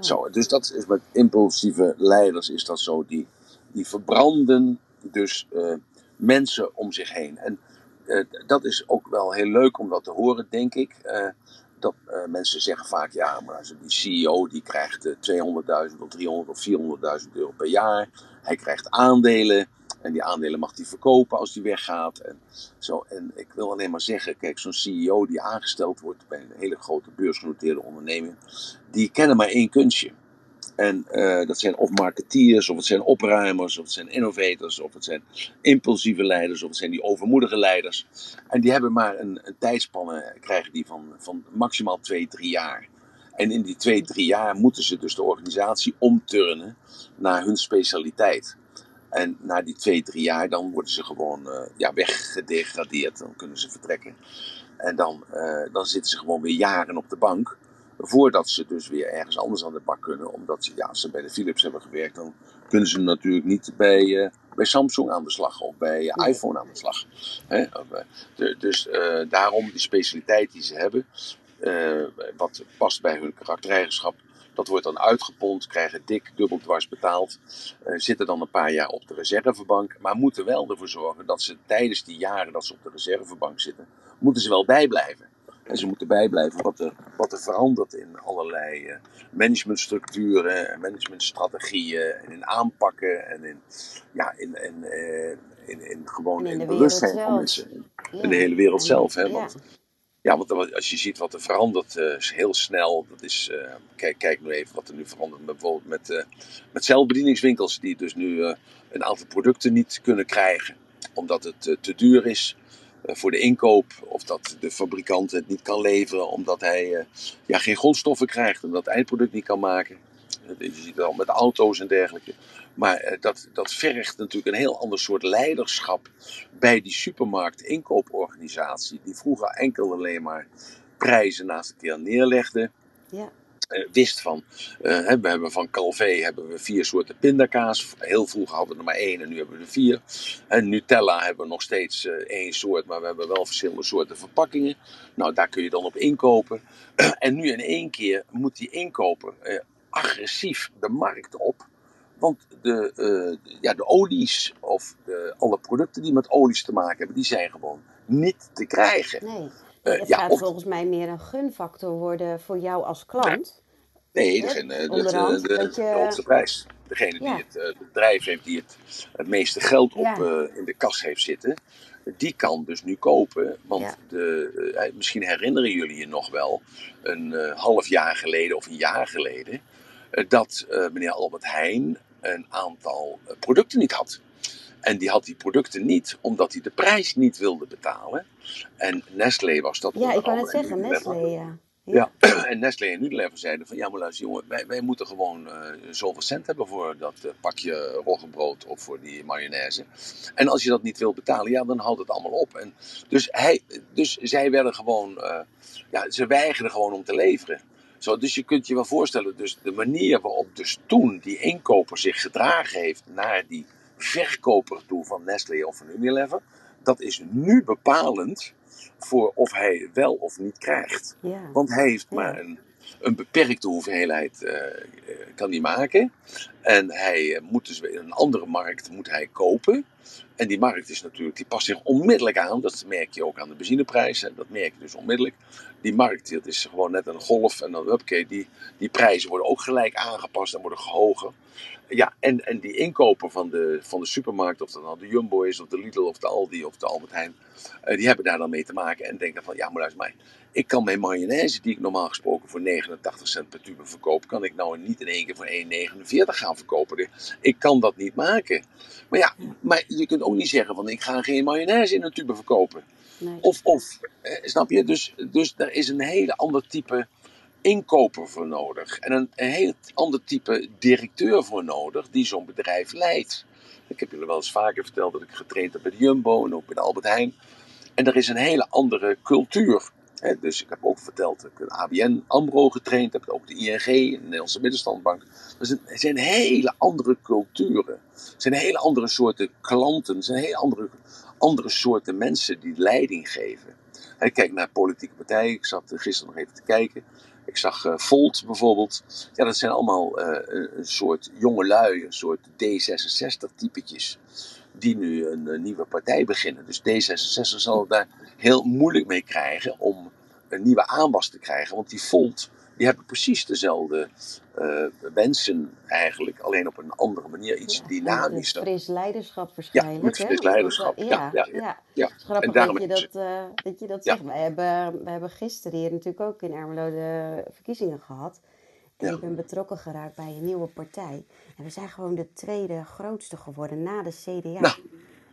Speaker 2: Zo, dus dat is met impulsieve leiders is dat zo. Die, die verbranden dus mensen om zich heen. En dat is ook wel heel leuk om dat te horen, denk ik. Eh, dat eh, mensen zeggen vaak, ja, maar die CEO die krijgt eh, 200.000 of 300 of 400.000 euro per jaar. Hij krijgt aandelen en die aandelen mag hij verkopen als hij weggaat. En, zo. en ik wil alleen maar zeggen, kijk, zo'n CEO die aangesteld wordt bij een hele grote beursgenoteerde onderneming, die kennen maar één kunstje. En eh, dat zijn of marketeers, of het zijn opruimers, of het zijn innovators, of het zijn impulsieve leiders, of het zijn die overmoedige leiders. En die hebben maar een, tijdspanne, krijgen die van, van maximaal twee, drie jaar. En in die twee, drie jaar moeten ze dus de organisatie omturnen naar hun specialiteit. En na die twee, drie jaar, dan worden ze gewoon uh, ja, weggedegradeerd. Dan kunnen ze vertrekken. En dan, uh, dan zitten ze gewoon weer jaren op de bank. Voordat ze dus weer ergens anders aan de bak kunnen. Omdat ze, ja, als ze bij de Philips hebben gewerkt, dan kunnen ze natuurlijk niet bij, uh, bij Samsung aan de slag of bij iPhone aan de slag. Hè? De, dus uh, daarom die specialiteit die ze hebben, uh, wat past bij hun karaktereigenschap, dat wordt dan uitgepond, krijgen dik dubbel dwars betaald, zitten dan een paar jaar op de reservebank, maar moeten wel ervoor zorgen dat ze tijdens die jaren dat ze op de reservebank zitten, moeten ze wel bijblijven. En ze moeten bijblijven wat er, wat er verandert in allerlei uh, managementstructuren en managementstrategieën en in aanpakken en in, ja, in, in, uh, in, in gewoon in, in bewustzijn van mensen. Ja. In de hele wereld zelf. Hè? Want, ja. want als je ziet wat er verandert uh, heel snel, dat is, kijk, kijk nu even wat er nu verandert bijvoorbeeld met, met zelfbedieningswinkels die dus nu een aantal producten niet kunnen krijgen omdat het te duur is voor de inkoop. Of dat de fabrikant het niet kan leveren omdat hij uh, ja, geen grondstoffen krijgt. Omdat het eindproduct niet kan maken. Je ziet het al met auto's en dergelijke. Maar uh, dat, dat vergt natuurlijk een heel ander soort leiderschap bij die supermarkt inkooporganisatie. Die vroeger enkel alleen maar prijzen naast elkaar neerlegde. Ja. Uh, wist van, uh, we hebben van Calvé hebben we vier soorten pindakaas. Heel vroeger hadden we er maar één en nu hebben we er vier. En Nutella hebben we nog steeds uh, één soort, maar we hebben wel verschillende soorten verpakkingen. Nou, daar kun je dan op inkopen. en nu in één keer moet die inkoper agressief de markt op. Want de, ja, de olies of de, alle producten die met olies te maken hebben, die zijn gewoon niet te krijgen.
Speaker 1: Nee. Het ja, gaat of... volgens mij meer een gunfactor worden voor jou als klant.
Speaker 2: Nee, degene, de, de, de, de, hoogste prijs. Degene die het, het bedrijf heeft die het, het meeste geld op uh, in de kas heeft zitten, die kan dus nu kopen. Want de, uh, misschien herinneren jullie je nog wel, een uh, half jaar geleden of een jaar geleden, dat meneer Albert Heijn een aantal producten niet had. En die had die producten niet omdat hij de prijs niet wilde betalen. En Nestlé was dat.
Speaker 1: Ja, ik kan het zeggen, Nestlé, ja.
Speaker 2: Ja. ja. en Nestlé en Unilever zeiden van ja, maar luister jongen, wij, wij moeten gewoon uh, zoveel cent hebben voor dat uh, pakje roggebrood of voor die mayonaise. En als je dat niet wilt betalen, ja, dan houdt het allemaal op. En dus, hij, dus zij werden gewoon, uh, ja, ze weigerden gewoon om te leveren. Zo, dus je kunt je wel voorstellen, dus de manier waarop dus toen die inkoper zich gedragen heeft naar die verkoper toe van Nestlé of van Unilever, dat is nu bepalend voor of hij wel of niet krijgt. Ja. Want hij heeft maar een, een beperkte hoeveelheid uh, kan hij maken. En hij moet dus in een andere markt moet hij kopen. En die markt is natuurlijk, die past zich onmiddellijk aan. Dat merk je ook aan de benzineprijs. En dat merk je dus onmiddellijk. Die markt, dat is gewoon net een golf. En dan, oké, die, die prijzen worden ook gelijk aangepast en worden gehoger. Ja, en, en die inkoper van de, van de supermarkt, of dat nou de Jumbo is, of de Lidl, of de Aldi, of de Albert Heijn, uh, die hebben daar dan mee te maken en denken van, ja, maar luister mij, ik kan mijn mayonaise, die ik normaal gesproken voor 89 cent per tube verkoop, kan ik nou niet in één keer voor 1,49 gaan verkopen. Ik kan dat niet maken. Maar ja, maar je kunt ook niet zeggen van, ik ga geen mayonaise in een tube verkopen. Nee. Of, of eh, snap je? Dus, dus er is een hele ander type inkoper voor nodig. En een, een heel ander type directeur voor nodig die zo'n bedrijf leidt. Ik heb jullie wel eens vaker verteld dat ik getraind heb bij de Jumbo en ook bij de Albert Heijn. En er is een hele andere cultuur. Dus ik heb ook verteld dat ik een ABN AMRO getraind heb, ook de ING, de Nederlandse Middenstandbank. Er zijn, er zijn hele andere culturen. Er zijn hele andere soorten klanten. Zijn hele andere, andere soorten mensen die leiding geven. He, kijk naar politieke partijen. Ik zat gisteren nog even te kijken. Ik zag uh, Volt bijvoorbeeld. Ja, dat zijn allemaal uh, een soort jonge lui, een soort D66-typetjes. Die nu een, een, nieuwe partij beginnen. Dus D66 zal het daar heel moeilijk mee krijgen om een nieuwe aanwas te krijgen. Want die Volt, die hebben precies dezelfde uh, wensen eigenlijk. Alleen op een andere manier, iets ja, dynamisch.
Speaker 1: Met fris leiderschap waarschijnlijk.
Speaker 2: Ja, met fris leiderschap.
Speaker 1: Ja, ja, ja, ja. ja. Grappig dat je dat, uh, dat, je dat zegt. Wij hebben, we hebben gisteren hier natuurlijk ook in Ermelo de verkiezingen gehad. En ik ben betrokken geraakt bij een nieuwe partij. En we zijn gewoon de tweede grootste geworden na de CDA. Nou,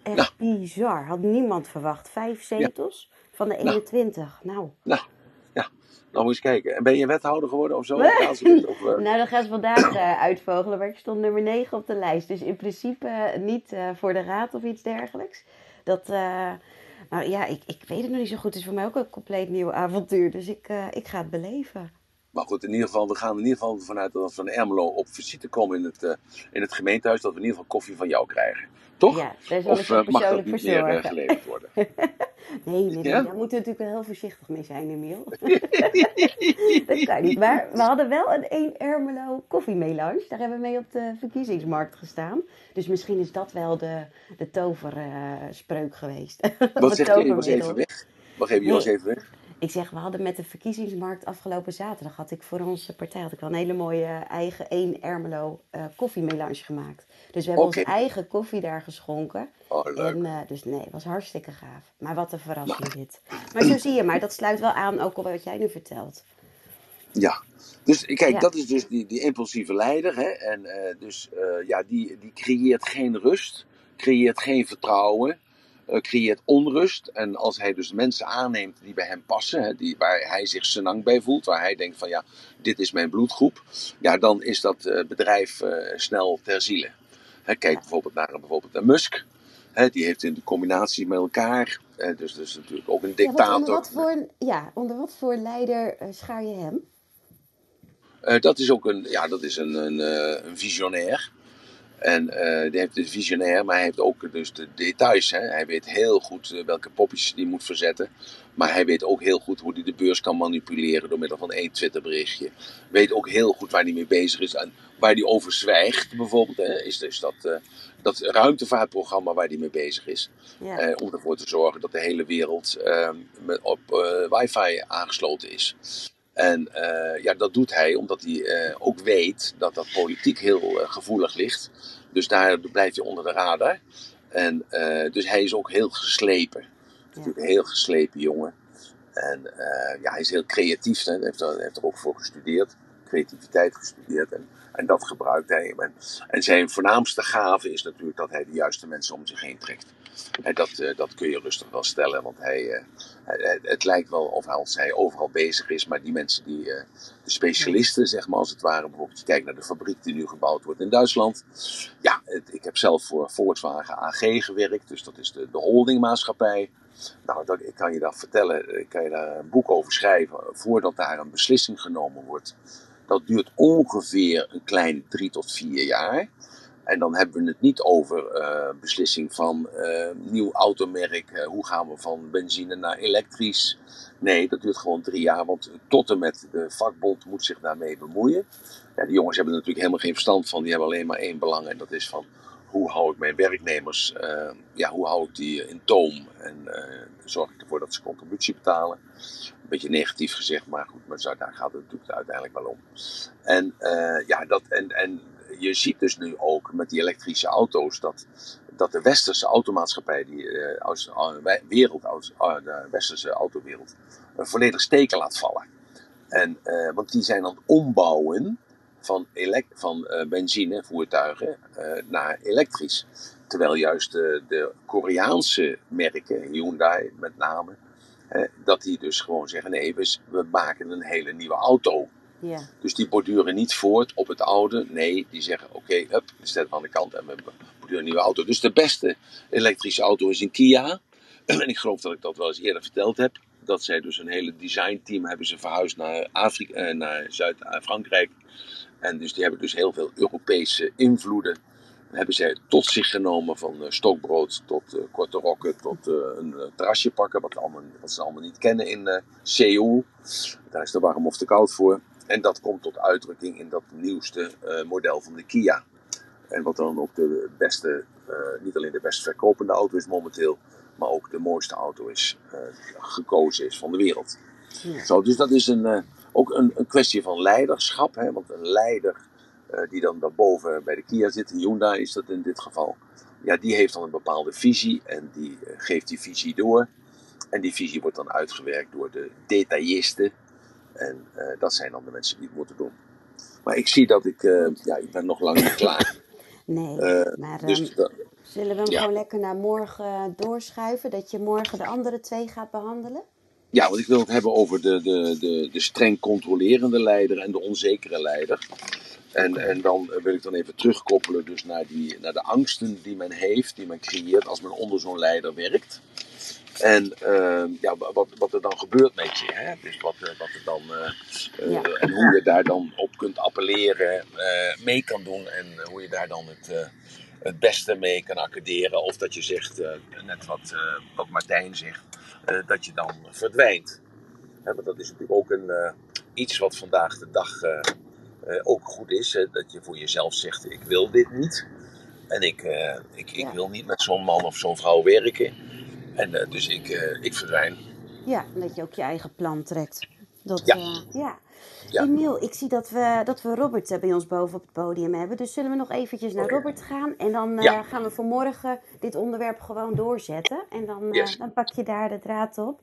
Speaker 1: Echt nou. bizar. Had niemand verwacht. Vijf zetels van de 21. Nou.
Speaker 2: nou. Ja, nou eens kijken. En ben je wethouder geworden of zo? Of eh,
Speaker 1: Nou, dan gaan ze vandaag eh, uitvogelen, maar ik stond nummer 9 op de lijst. Dus in principe eh, niet voor de raad of iets dergelijks. Dat, nou ja, ik, ik weet het nog niet zo goed. Het is voor mij ook een compleet nieuw avontuur. Dus ik, ik ga het beleven.
Speaker 2: Maar goed, in ieder geval, we gaan in ieder geval vanuit dat we van Ermelo op visite komen in het, in het gemeentehuis, dat we in ieder geval koffie van jou krijgen. Toch?
Speaker 1: Ja, daar zal
Speaker 2: Of
Speaker 1: je
Speaker 2: eh, mag dat
Speaker 1: persoonlijk
Speaker 2: niet meer eh, geleverd worden?
Speaker 1: Nee, nee,
Speaker 2: Ja?
Speaker 1: daar moeten we natuurlijk wel heel voorzichtig mee zijn, Emiel. dat kan niet. Maar we hadden wel een 1 Ermelo koffiemelange. Daar hebben we mee op de verkiezingsmarkt gestaan. Dus misschien is dat wel de, de toverspreuk geweest.
Speaker 2: Wat zegt je? Was even weg. Wacht even, je was even weg.
Speaker 1: Ik zeg, we hadden met de verkiezingsmarkt afgelopen zaterdag... had ik voor onze partij had ik wel een hele mooie eigen 1 Ermelo eh koffiemelange gemaakt. Dus we hebben onze eigen koffie daar geschonken.
Speaker 2: Oh, leuk.
Speaker 1: En, eh, dus nee, het was hartstikke gaaf. Maar wat een verrassing dit. Maar zo zie je maar, dat sluit wel aan ook op wat jij nu vertelt.
Speaker 2: Ja, dus kijk,
Speaker 1: Ja.
Speaker 2: dat is dus die, die impulsieve leider. Hè? En eh, dus ja, die, die creëert geen rust, creëert geen vertrouwen, eh, creëert onrust. En als hij dus mensen aanneemt die bij hem passen, hè, die, waar hij zich senang bij voelt, waar hij denkt van ja, dit is mijn bloedgroep, ja, dan is dat eh, bedrijf eh, snel ter ziele. Hè, kijk
Speaker 1: Ja.
Speaker 2: bijvoorbeeld naar bijvoorbeeld Musk. Hè, die heeft in de combinatie met elkaar, dus is natuurlijk ook een
Speaker 1: Ja,
Speaker 2: dictator.
Speaker 1: onder, wat voor, ja, onder wat voor leider schaar je hem?
Speaker 2: Dat is ook een, ja, dat is een, een, een visionair. En eh, die heeft een visionair, maar hij heeft ook dus de details. Hè. Hij weet heel goed eh, welke popjes hij moet verzetten. Maar hij weet ook heel goed hoe hij de beurs kan manipuleren door middel van één Twitterberichtje. Weet ook heel goed waar hij mee bezig is en waar hij over zwijgt. Bijvoorbeeld hè, is dus dat, eh, dat ruimtevaartprogramma waar hij mee bezig is.
Speaker 1: Ja,
Speaker 2: om ervoor te zorgen dat de hele wereld eh, met, op wifi aangesloten is. En eh, ja, dat doet hij omdat hij eh, ook weet dat dat politiek heel eh, gevoelig ligt. Dus daar blijft hij onder de radar. En dus hij is ook heel geslepen. Natuurlijk een heel geslepen jongen. En ja, hij is heel creatief. Hè. Hij heeft er, heeft er ook voor gestudeerd. Creativiteit gestudeerd. En, en dat gebruikt hij. En, en zijn voornaamste gave is natuurlijk dat hij de juiste mensen om zich heen trekt. En dat, eh, dat kun je rustig wel stellen. Want hij, eh, het lijkt wel of hij, overal bezig is. Maar die mensen, die, eh, de specialisten zeg maar als het ware. Bijvoorbeeld je kijkt naar de fabriek die nu gebouwd wordt in Duitsland. Ja, ik heb zelf voor Volkswagen AG gewerkt. Dus dat is de, de holdingmaatschappij. Nou, dat, ik kan je dat vertellen. Ik kan je daar een boek over schrijven. Voordat daar een beslissing genomen wordt. Dat duurt ongeveer een kleine drie tot vier jaar. En dan hebben we het niet over eh, beslissing van eh, nieuw automerk. eh, hoe gaan we van benzine naar elektrisch? Nee, dat duurt gewoon drie jaar. Want tot en met de vakbond moet zich daarmee bemoeien. Ja, die jongens hebben er natuurlijk helemaal geen verstand van. Die hebben alleen maar één belang. En dat is van hoe hou ik mijn werknemers, ja, hoe hou ik die in toom? En zorg ik ervoor dat ze contributie betalen. Een beetje negatief gezegd, maar goed, maar daar gaat het natuurlijk uiteindelijk wel om. En, ja, dat, en, en je ziet dus nu ook met die elektrische auto's dat, dat de westerse automaatschappij, die eh, als, wij- wereld, als, eh, de westerse autowereld, volledig steken laat vallen. En, want die zijn aan het ombouwen van, elek van benzinevoertuigen naar elektrisch. Terwijl juist de, Koreaanse merken, Hyundai met name, dat die dus gewoon zeggen: nee, we maken een hele nieuwe auto. Dus die borduren niet voort op het oude. Nee, die zeggen: oké, hup, we zetten aan de kant en we borduren een nieuwe auto. Dus de beste elektrische auto is een Kia. En ik geloof dat ik dat wel eens eerder verteld heb. Dat zij dus een hele designteam hebben ze verhuisd naar, Afrika, eh, naar Zuid-Frankrijk. En dus die hebben dus heel veel Europese invloeden. Hebben zij tot zich genomen van eh, stokbrood tot eh, korte rokken tot een terrasje pakken. Wat, allemaal, wat ze allemaal niet kennen in eh Seoul. Daar is de warm of te koud voor. En dat komt tot uitdrukking in dat nieuwste eh, model van de Kia. En wat dan ook de beste, eh, niet alleen de best verkopende auto is momenteel, maar ook de mooiste auto is, eh, gekozen is van de wereld.
Speaker 1: ja.
Speaker 2: Zo, dus dat is een, ook een, een kwestie van leiderschap. Hè? Want een leider die dan daarboven bij de Kia zit, Hyundai is dat in dit geval. Ja, die heeft dan een bepaalde visie en die geeft die visie door. En die visie wordt dan uitgewerkt door de detailisten. En eh, dat zijn dan de mensen die het moeten doen. Maar ik zie dat ik, eh, ja, ik ben nog lang niet klaar.
Speaker 1: Nee,
Speaker 2: Eh,
Speaker 1: maar ehm,
Speaker 2: dus dat-
Speaker 1: zullen we hem
Speaker 2: ja.
Speaker 1: gewoon lekker naar morgen doorschuiven? Dat je morgen de andere twee gaat behandelen?
Speaker 2: Ja, want ik wil het hebben over de, de, de, de streng controlerende leider en de onzekere leider. En, en dan wil ik dan even terugkoppelen dus naar, die, naar de angsten die men heeft, die men creëert als men onder zo'n leider werkt. En uh, ja, wat, wat er dan gebeurt met je. Hè? Dus wat, wat er dan, uh,
Speaker 1: Ja.
Speaker 2: En hoe je daar dan op kunt appelleren, eh, mee kan doen. En hoe je daar dan het, eh, het beste mee kan accorderen. Of dat je zegt, eh, net wat, eh, wat Martijn zegt, eh, dat je dan verdwijnt. Hè, want dat is natuurlijk ook een, eh, iets wat vandaag de dag eh, eh, ook goed is. Hè? Dat je voor jezelf zegt, ik wil dit niet. En ik, eh, ik, ik
Speaker 1: Ja.
Speaker 2: wil niet met zo'n man of zo'n vrouw werken. En eh, dus ik, eh, ik verdwijn.
Speaker 1: Ja, en dat je ook je eigen plan trekt. Dat,
Speaker 2: Ja.
Speaker 1: eh, ja.
Speaker 2: Ja.
Speaker 1: Emiel, ik zie dat we, dat we Robert bij ons boven op het podium hebben. Dus zullen we nog eventjes naar
Speaker 2: Oké.
Speaker 1: Robert gaan? En dan eh,
Speaker 2: Ja.
Speaker 1: gaan we vanmorgen dit onderwerp gewoon doorzetten. En dan, eh, dan pak je daar de draad op.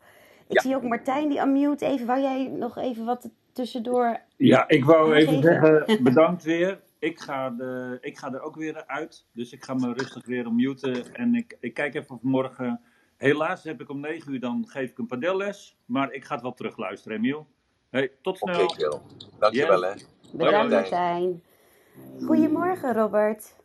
Speaker 1: Ik
Speaker 2: Ja.
Speaker 1: zie ook Martijn die unmute even. Wou jij nog even wat tussendoor?
Speaker 3: Ja, ik wou even zeggen, bedankt weer. Ik ga, de, ik ga er ook weer uit, dus ik ga me rustig weer muten. En ik, ik kijk even of morgen, helaas heb ik om 9 uur, dan geef ik een padelles. Maar ik ga het wel terugluisteren, Emiel. Hey, tot
Speaker 2: Oké,
Speaker 3: snel.
Speaker 2: Jill. Dankjewel, hè.
Speaker 1: Bedankt
Speaker 2: Martijn.
Speaker 1: Goedemorgen Robert.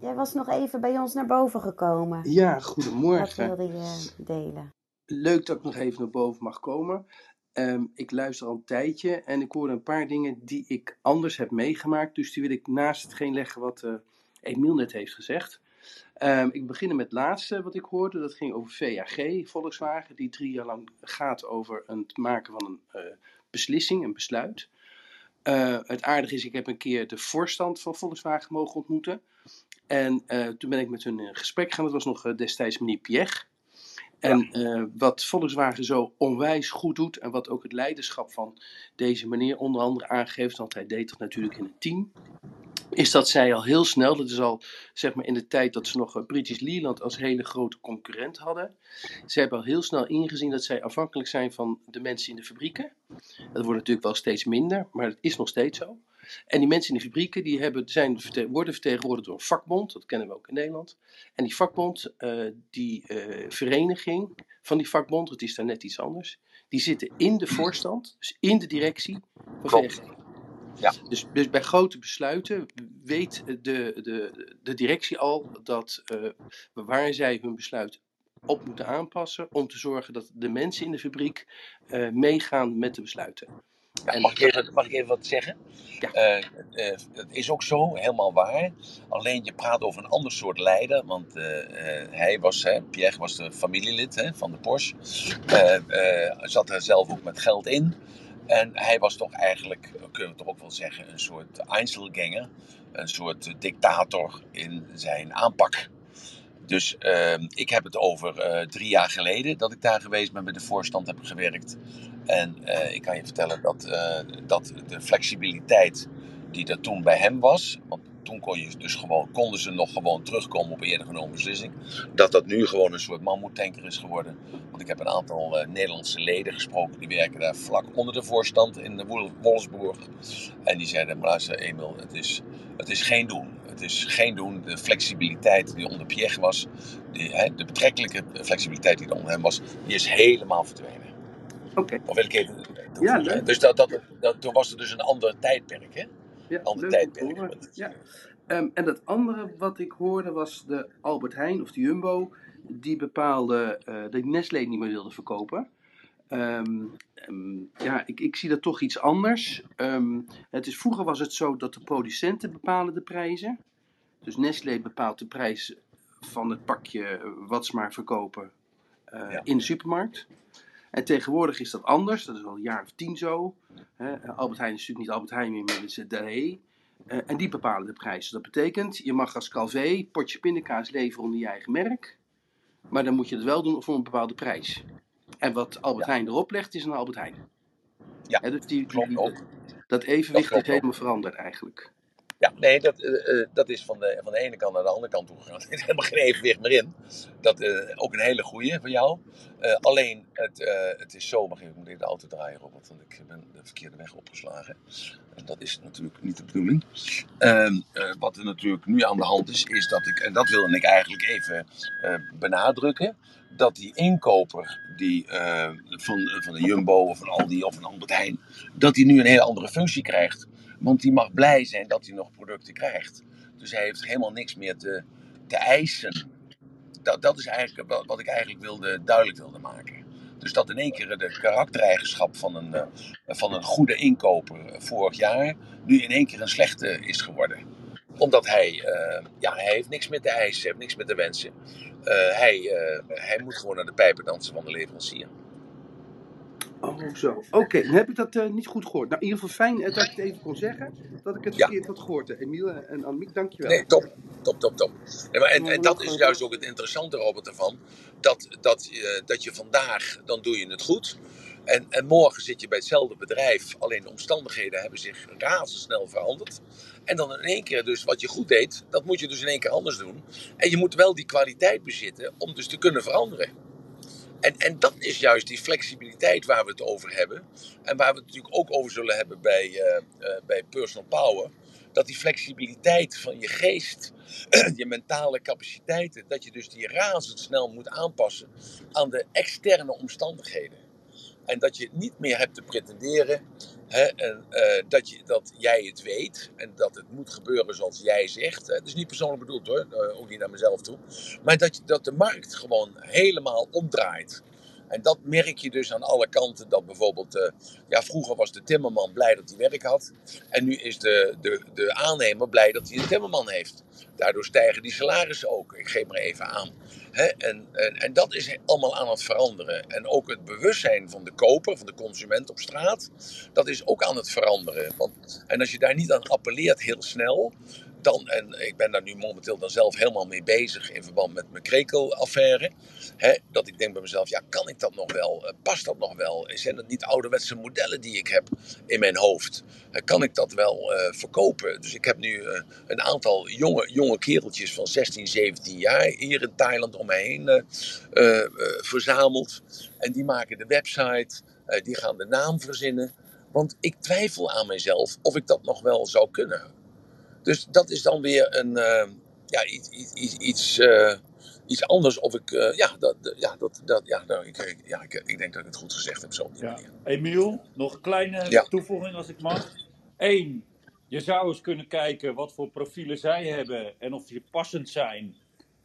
Speaker 1: Jij was nog even bij ons naar boven gekomen.
Speaker 4: Ja,
Speaker 1: Wat
Speaker 4: goedemorgen.
Speaker 1: wilde je delen?
Speaker 4: Leuk dat ik nog even naar boven mag komen. Ehm, ik luister al een tijdje en ik hoor een paar dingen die ik anders heb meegemaakt. Dus die wil ik naast hetgeen leggen wat eh Emiel net heeft gezegd. Ehm, ik begin met het laatste wat ik hoorde. Dat ging over VAG, Volkswagen, die drie jaar lang gaat over het maken van een eh, beslissing, een besluit. Eh, het aardige is, ik heb een keer de voorstand van Volkswagen mogen ontmoeten. En eh, toen ben ik met hun in gesprek gegaan. Dat was nog destijds meneer Piech. En wat Volkswagen zo onwijs goed doet en wat ook het leiderschap van deze meneer onder andere aangeeft, want hij deed dat natuurlijk in een team, is dat zij al heel snel, dat is al zeg maar in de tijd dat ze nog eh, British Leland als hele grote concurrent hadden, ze hebben al heel snel ingezien dat zij afhankelijk zijn van de mensen in de fabrieken. Dat wordt natuurlijk wel steeds minder, maar het is nog steeds zo. En die mensen in de fabrieken die hebben, zijn, worden vertegenwoordigd door een vakbond, dat kennen we ook in Nederland. En die vakbond, eh, die eh, vereniging van die vakbond, het is daar net iets anders, die zitten in de voorstand, dus in de directie van
Speaker 2: Klopt. Ja.
Speaker 4: Dus, dus bij grote besluiten weet de, de, de directie al dat eh, waar zij hun besluit op moeten aanpassen om te zorgen dat de mensen in de fabriek eh, meegaan met de besluiten. En-
Speaker 2: mag, ik even, mag ik even wat zeggen?
Speaker 4: Ja.
Speaker 2: Eh, eh, het is ook zo, helemaal waar. Alleen je praat over een ander soort leider. Want hij was, hè, Pierre was de familielid hè, van de Porsche. Zat er zelf ook met geld in. En hij was toch eigenlijk, kunnen we toch ook wel zeggen, een soort Einzelganger. Een soort dictator in zijn aanpak. Dus eh, ik heb het over eh, drie jaar geleden dat ik daar geweest ben, met de voorstand heb gewerkt. En eh, ik kan je vertellen dat, eh, dat de flexibiliteit die er toen bij hem was, toen kon je dus gewoon, konden ze nog gewoon terugkomen op een eerder genomen beslissing, dat dat nu gewoon een soort mammoetanker is geworden. Want ik heb een aantal eh, Nederlandse leden gesproken, die werken daar vlak onder de voorstand in Wol- Wolfsburg. En die zeiden, maar luister Emil, het is, het is geen doen. Het is geen doen. De flexibiliteit die onder Pierre was, die, hè, de betrekkelijke flexibiliteit die er onder hem was, die is helemaal verdwenen.
Speaker 4: Oké,
Speaker 2: Dat wil ik even.
Speaker 4: Ja, leuk.
Speaker 2: Dus dat, dat, dat, toen was er dus een ander tijdperk, hè?
Speaker 4: Ja. Ja. Ehm, en dat andere wat ik hoorde was de Albert Heijn of de Jumbo, die bepaalde, eh die Nestlé niet meer wilde verkopen. Ehm, ehm, ja, ik, ik zie dat toch iets anders. Het is, vroeger was het zo dat de producenten bepalen de prijzen. Dus Nestlé bepaalt de prijs van het pakje eh, wat ze maar verkopen eh,
Speaker 2: Ja.
Speaker 4: in de supermarkt. En tegenwoordig is dat anders. Dat is al een jaar of tien zo. Albert Heijn is natuurlijk niet Albert Heijn meer, maar het is de Delhaize. Eh, en die bepalen de prijzen. Dat betekent, je mag als Calvé potje pindakaas leveren onder je eigen merk. Maar dan moet je het wel doen voor een bepaalde prijs. En wat Albert
Speaker 2: Ja.
Speaker 4: Heijn erop legt, is een Albert Heijn.
Speaker 2: Ja,
Speaker 4: Hè, dus die, dat evenwicht
Speaker 2: klopt
Speaker 4: is helemaal veranderd eigenlijk.
Speaker 2: Ja, nee, dat, eh, eh, dat is van de, van de ene kant naar de andere kant toe gegaan. Er is helemaal geen evenwicht meer in. Dat uh, ook een hele goeie van jou. Alleen, het, het is zo, mag ik moet even de auto draaien, Robert, want ik ben de verkeerde weg opgeslagen. En dat is natuurlijk niet de bedoeling. Ehm, wat er natuurlijk nu aan de hand is, is dat ik, en dat wilde ik eigenlijk even benadrukken, dat die inkoper die, van, van de Jumbo of van Aldi of van Albert Heijn, dat die nu een hele andere functie krijgt. Want die mag blij zijn dat hij nog producten krijgt. Dus hij heeft helemaal niks meer te, te eisen. Dat, dat is eigenlijk wat, ik eigenlijk wilde, duidelijk wilde maken. Dus dat in één keer de karaktereigenschap van een, van een goede inkoper vorig jaar nu in één keer een slechte is geworden. Omdat hij, uh, ja, hij heeft niks meer te eisen, heeft niks meer te wensen. Hij, hij moet gewoon naar de pijpen dansen van de leverancier.
Speaker 4: Oh, zo. Oké, okay, dan heb ik dat uh, niet goed gehoord. Nou, in ieder geval fijn uh, dat ik het even kon zeggen. Dat ik het ja. verkeerd had gehoord. Uh, Emiel en Annemiek, dankjewel.
Speaker 2: Nee, top. Top, top, top. En, en, dat is juist ook het interessante, Robert, ervan. Dat, dat, dat je vandaag, dan doe je het goed. En, en morgen zit je bij hetzelfde bedrijf. Alleen de omstandigheden hebben zich razendsnel veranderd. En dan in één keer dus wat je goed deed, dat moet je dus in één keer anders doen. En je moet wel die kwaliteit bezitten om dus te kunnen veranderen. En, en dat is juist die flexibiliteit waar we het over hebben. En waar we het natuurlijk ook over zullen hebben bij, uh, uh, bij Personal Power. Dat die flexibiliteit van je geest, je mentale capaciteiten, dat je dus die razendsnel moet aanpassen aan de externe omstandigheden. En dat je niet meer hebt te pretenderen hè, en, uh, dat, je, dat jij het weet en dat het moet gebeuren zoals jij zegt. Het is niet persoonlijk bedoeld hoor, uh, ook niet naar mezelf toe. Maar dat, je, dat de markt gewoon helemaal omdraait. En dat merk je dus aan alle kanten. Dat bijvoorbeeld, uh, ja, vroeger was de timmerman blij dat hij werk had. En nu is de, de, de aannemer blij dat hij een timmerman heeft. Daardoor stijgen die salarissen ook. Ik geef maar even aan. En, en, en dat is allemaal aan het veranderen. En ook het bewustzijn van de koper, van de consument op straat, dat is ook aan het veranderen. Want, en als je daar niet aan appelleert heel snel, dan, en ik ben daar nu momenteel dan zelf helemaal mee bezig in verband met mijn krekelaffaire. Hè, dat ik denk bij mezelf, ja, kan ik dat nog wel? Past dat nog wel? Zijn dat niet ouderwetse modellen die ik heb in mijn hoofd? Kan ik dat wel uh, verkopen? Dus ik heb nu een aantal jonge, jonge kereltjes van 16, 17 jaar hier in Thailand om me heen verzameld. En die maken de website, die gaan de naam verzinnen. Want ik twijfel aan mezelf of ik dat nog wel zou kunnen. Dus dat is dan weer een, uh, ja, iets, iets, iets, uh, iets anders. Of ik, uh, ja, dat, ja, dat, dat, ja, nou, ik, ja ik, ik denk dat ik het goed gezegd heb zo op die
Speaker 3: ja.
Speaker 2: manier.
Speaker 3: Emiel, nog een kleine
Speaker 2: Ja.
Speaker 3: toevoeging als ik mag. Eén, je zou eens kunnen kijken wat voor profielen zij hebben en of die passend zijn.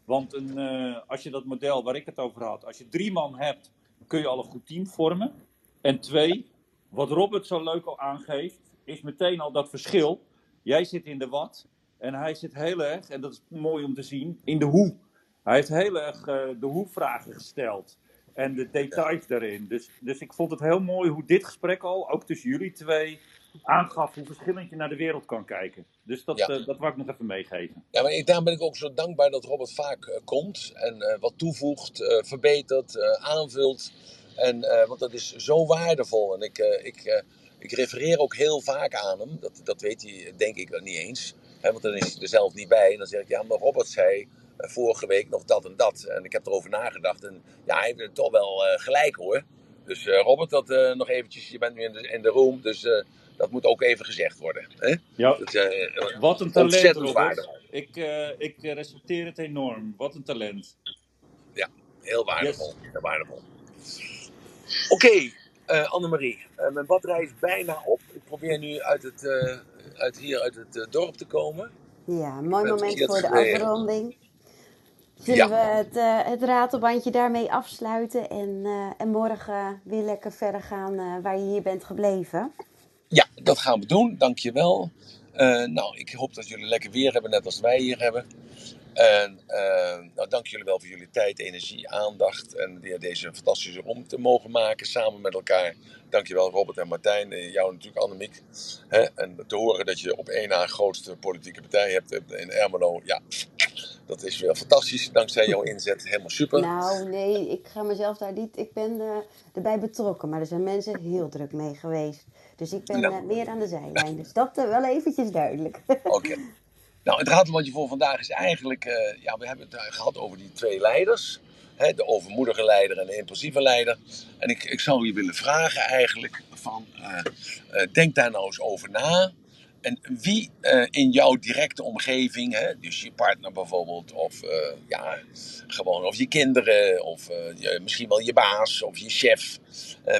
Speaker 3: Want een, eh, als je dat model waar ik het over had, als je drie man hebt, kun je al een goed team vormen. En twee, wat Robert zo leuk al aangeeft, is meteen al dat verschil. Jij zit in de wat en hij zit heel erg, en dat is mooi om te zien, in de hoe. Hij heeft heel erg eh, de hoe-vragen gesteld en de details daarin. Dus, dus ik vond het heel mooi hoe dit gesprek al, ook tussen jullie twee, aangaf hoe verschillend je naar de wereld kan kijken. Dus dat,
Speaker 2: Ja.
Speaker 3: eh, dat wou ik nog even meegeven.
Speaker 2: Ja, maar ik, daarom ben ik ook zo dankbaar dat Robert vaak eh, komt en wat toevoegt, verbetert, aanvult. En, want dat is zo waardevol. En ik, ik, ik refereer ook heel vaak aan hem. Dat, dat weet hij denk ik niet eens. Hè, want dan is hij er zelf niet bij. En dan zeg ik, ja, maar Robert zei eh, vorige week nog dat en dat. En ik heb erover nagedacht. En ja, hij heeft toch wel eh, gelijk hoor. Dus eh, Robert, dat eh, nog eventjes. Je bent nu in de, in de room, dus eh, dat moet ook even gezegd worden. Hè?
Speaker 3: Ja,
Speaker 2: Dat, eh,
Speaker 3: wat een talent,
Speaker 2: ontzettend
Speaker 3: Robert.
Speaker 2: waardevol.
Speaker 3: Ik, eh, ik respecteer het enorm. Wat een talent.
Speaker 2: Heel waardevol. Heel waardevol. Oké, eh, Annemarie. Eh, mijn batterij is bijna op. Ik probeer nu uit het, eh, uit hier uit het dorp te komen.
Speaker 1: Ja, mooi moment voor de
Speaker 2: gereden.
Speaker 1: afronding. Zullen
Speaker 2: Ja.
Speaker 1: we het, het ratelbandje daarmee afsluiten en, en morgen weer lekker verder gaan waar je hier bent gebleven?
Speaker 2: Ja, dat gaan we doen. Dankjewel. Nou, ik hoop dat jullie lekker weer hebben, net als wij hier hebben. En eh, nou, dank jullie wel voor jullie tijd, energie, aandacht en weer deze fantastische rom te mogen maken samen met elkaar. Dankjewel Robert en Martijn, en jou natuurlijk Annemiek. Hè? En te horen dat je op één na grootste politieke partij hebt in Ermelo, ja, dat is weer fantastisch. Dankzij jouw inzet. Helemaal super.
Speaker 1: Nou, nee, ik ga mezelf daar niet. Ik ben eh, erbij betrokken, maar er zijn mensen heel druk mee geweest. Dus ik ben
Speaker 2: Nou.
Speaker 1: eh, meer aan de zijlijn. Dus dat eh, wel eventjes duidelijk.
Speaker 2: Oké. Nou, het ratelbandje voor vandaag is eigenlijk... eh, ja, we hebben het eh, gehad over die twee leiders. Hè, de overmoedige leider en de impulsieve leider. En ik, ik zou je willen vragen eigenlijk van... eh, eh, denk daar nou eens over na. En wie in jouw directe omgeving, hè, dus je partner bijvoorbeeld, of ja, gewoon, of je kinderen, of je- misschien wel je baas of je chef,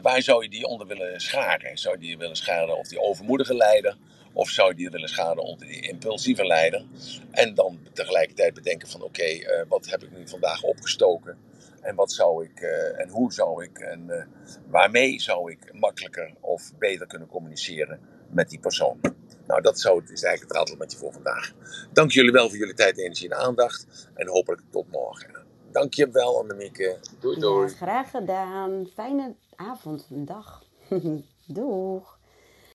Speaker 2: waar zou je die onder willen scharen? Zou je die willen scharen of die overmoedige leider, of zou die willen scharen onder die impulsieve leider? En dan tegelijkertijd bedenken van oké, eh, wat heb ik nu vandaag opgestoken? En wat zou ik, eh, en hoe zou ik, en eh, waarmee zou ik makkelijker of beter kunnen communiceren met die persoon? Nou, dat zou, is eigenlijk het ratelbandje voor vandaag. Dank jullie wel voor jullie tijd, energie en aandacht. En hopelijk tot morgen. Dank je wel, Annemieke. Doei, doei.
Speaker 1: Graag gedaan. Fijne avond en dag. Doeg.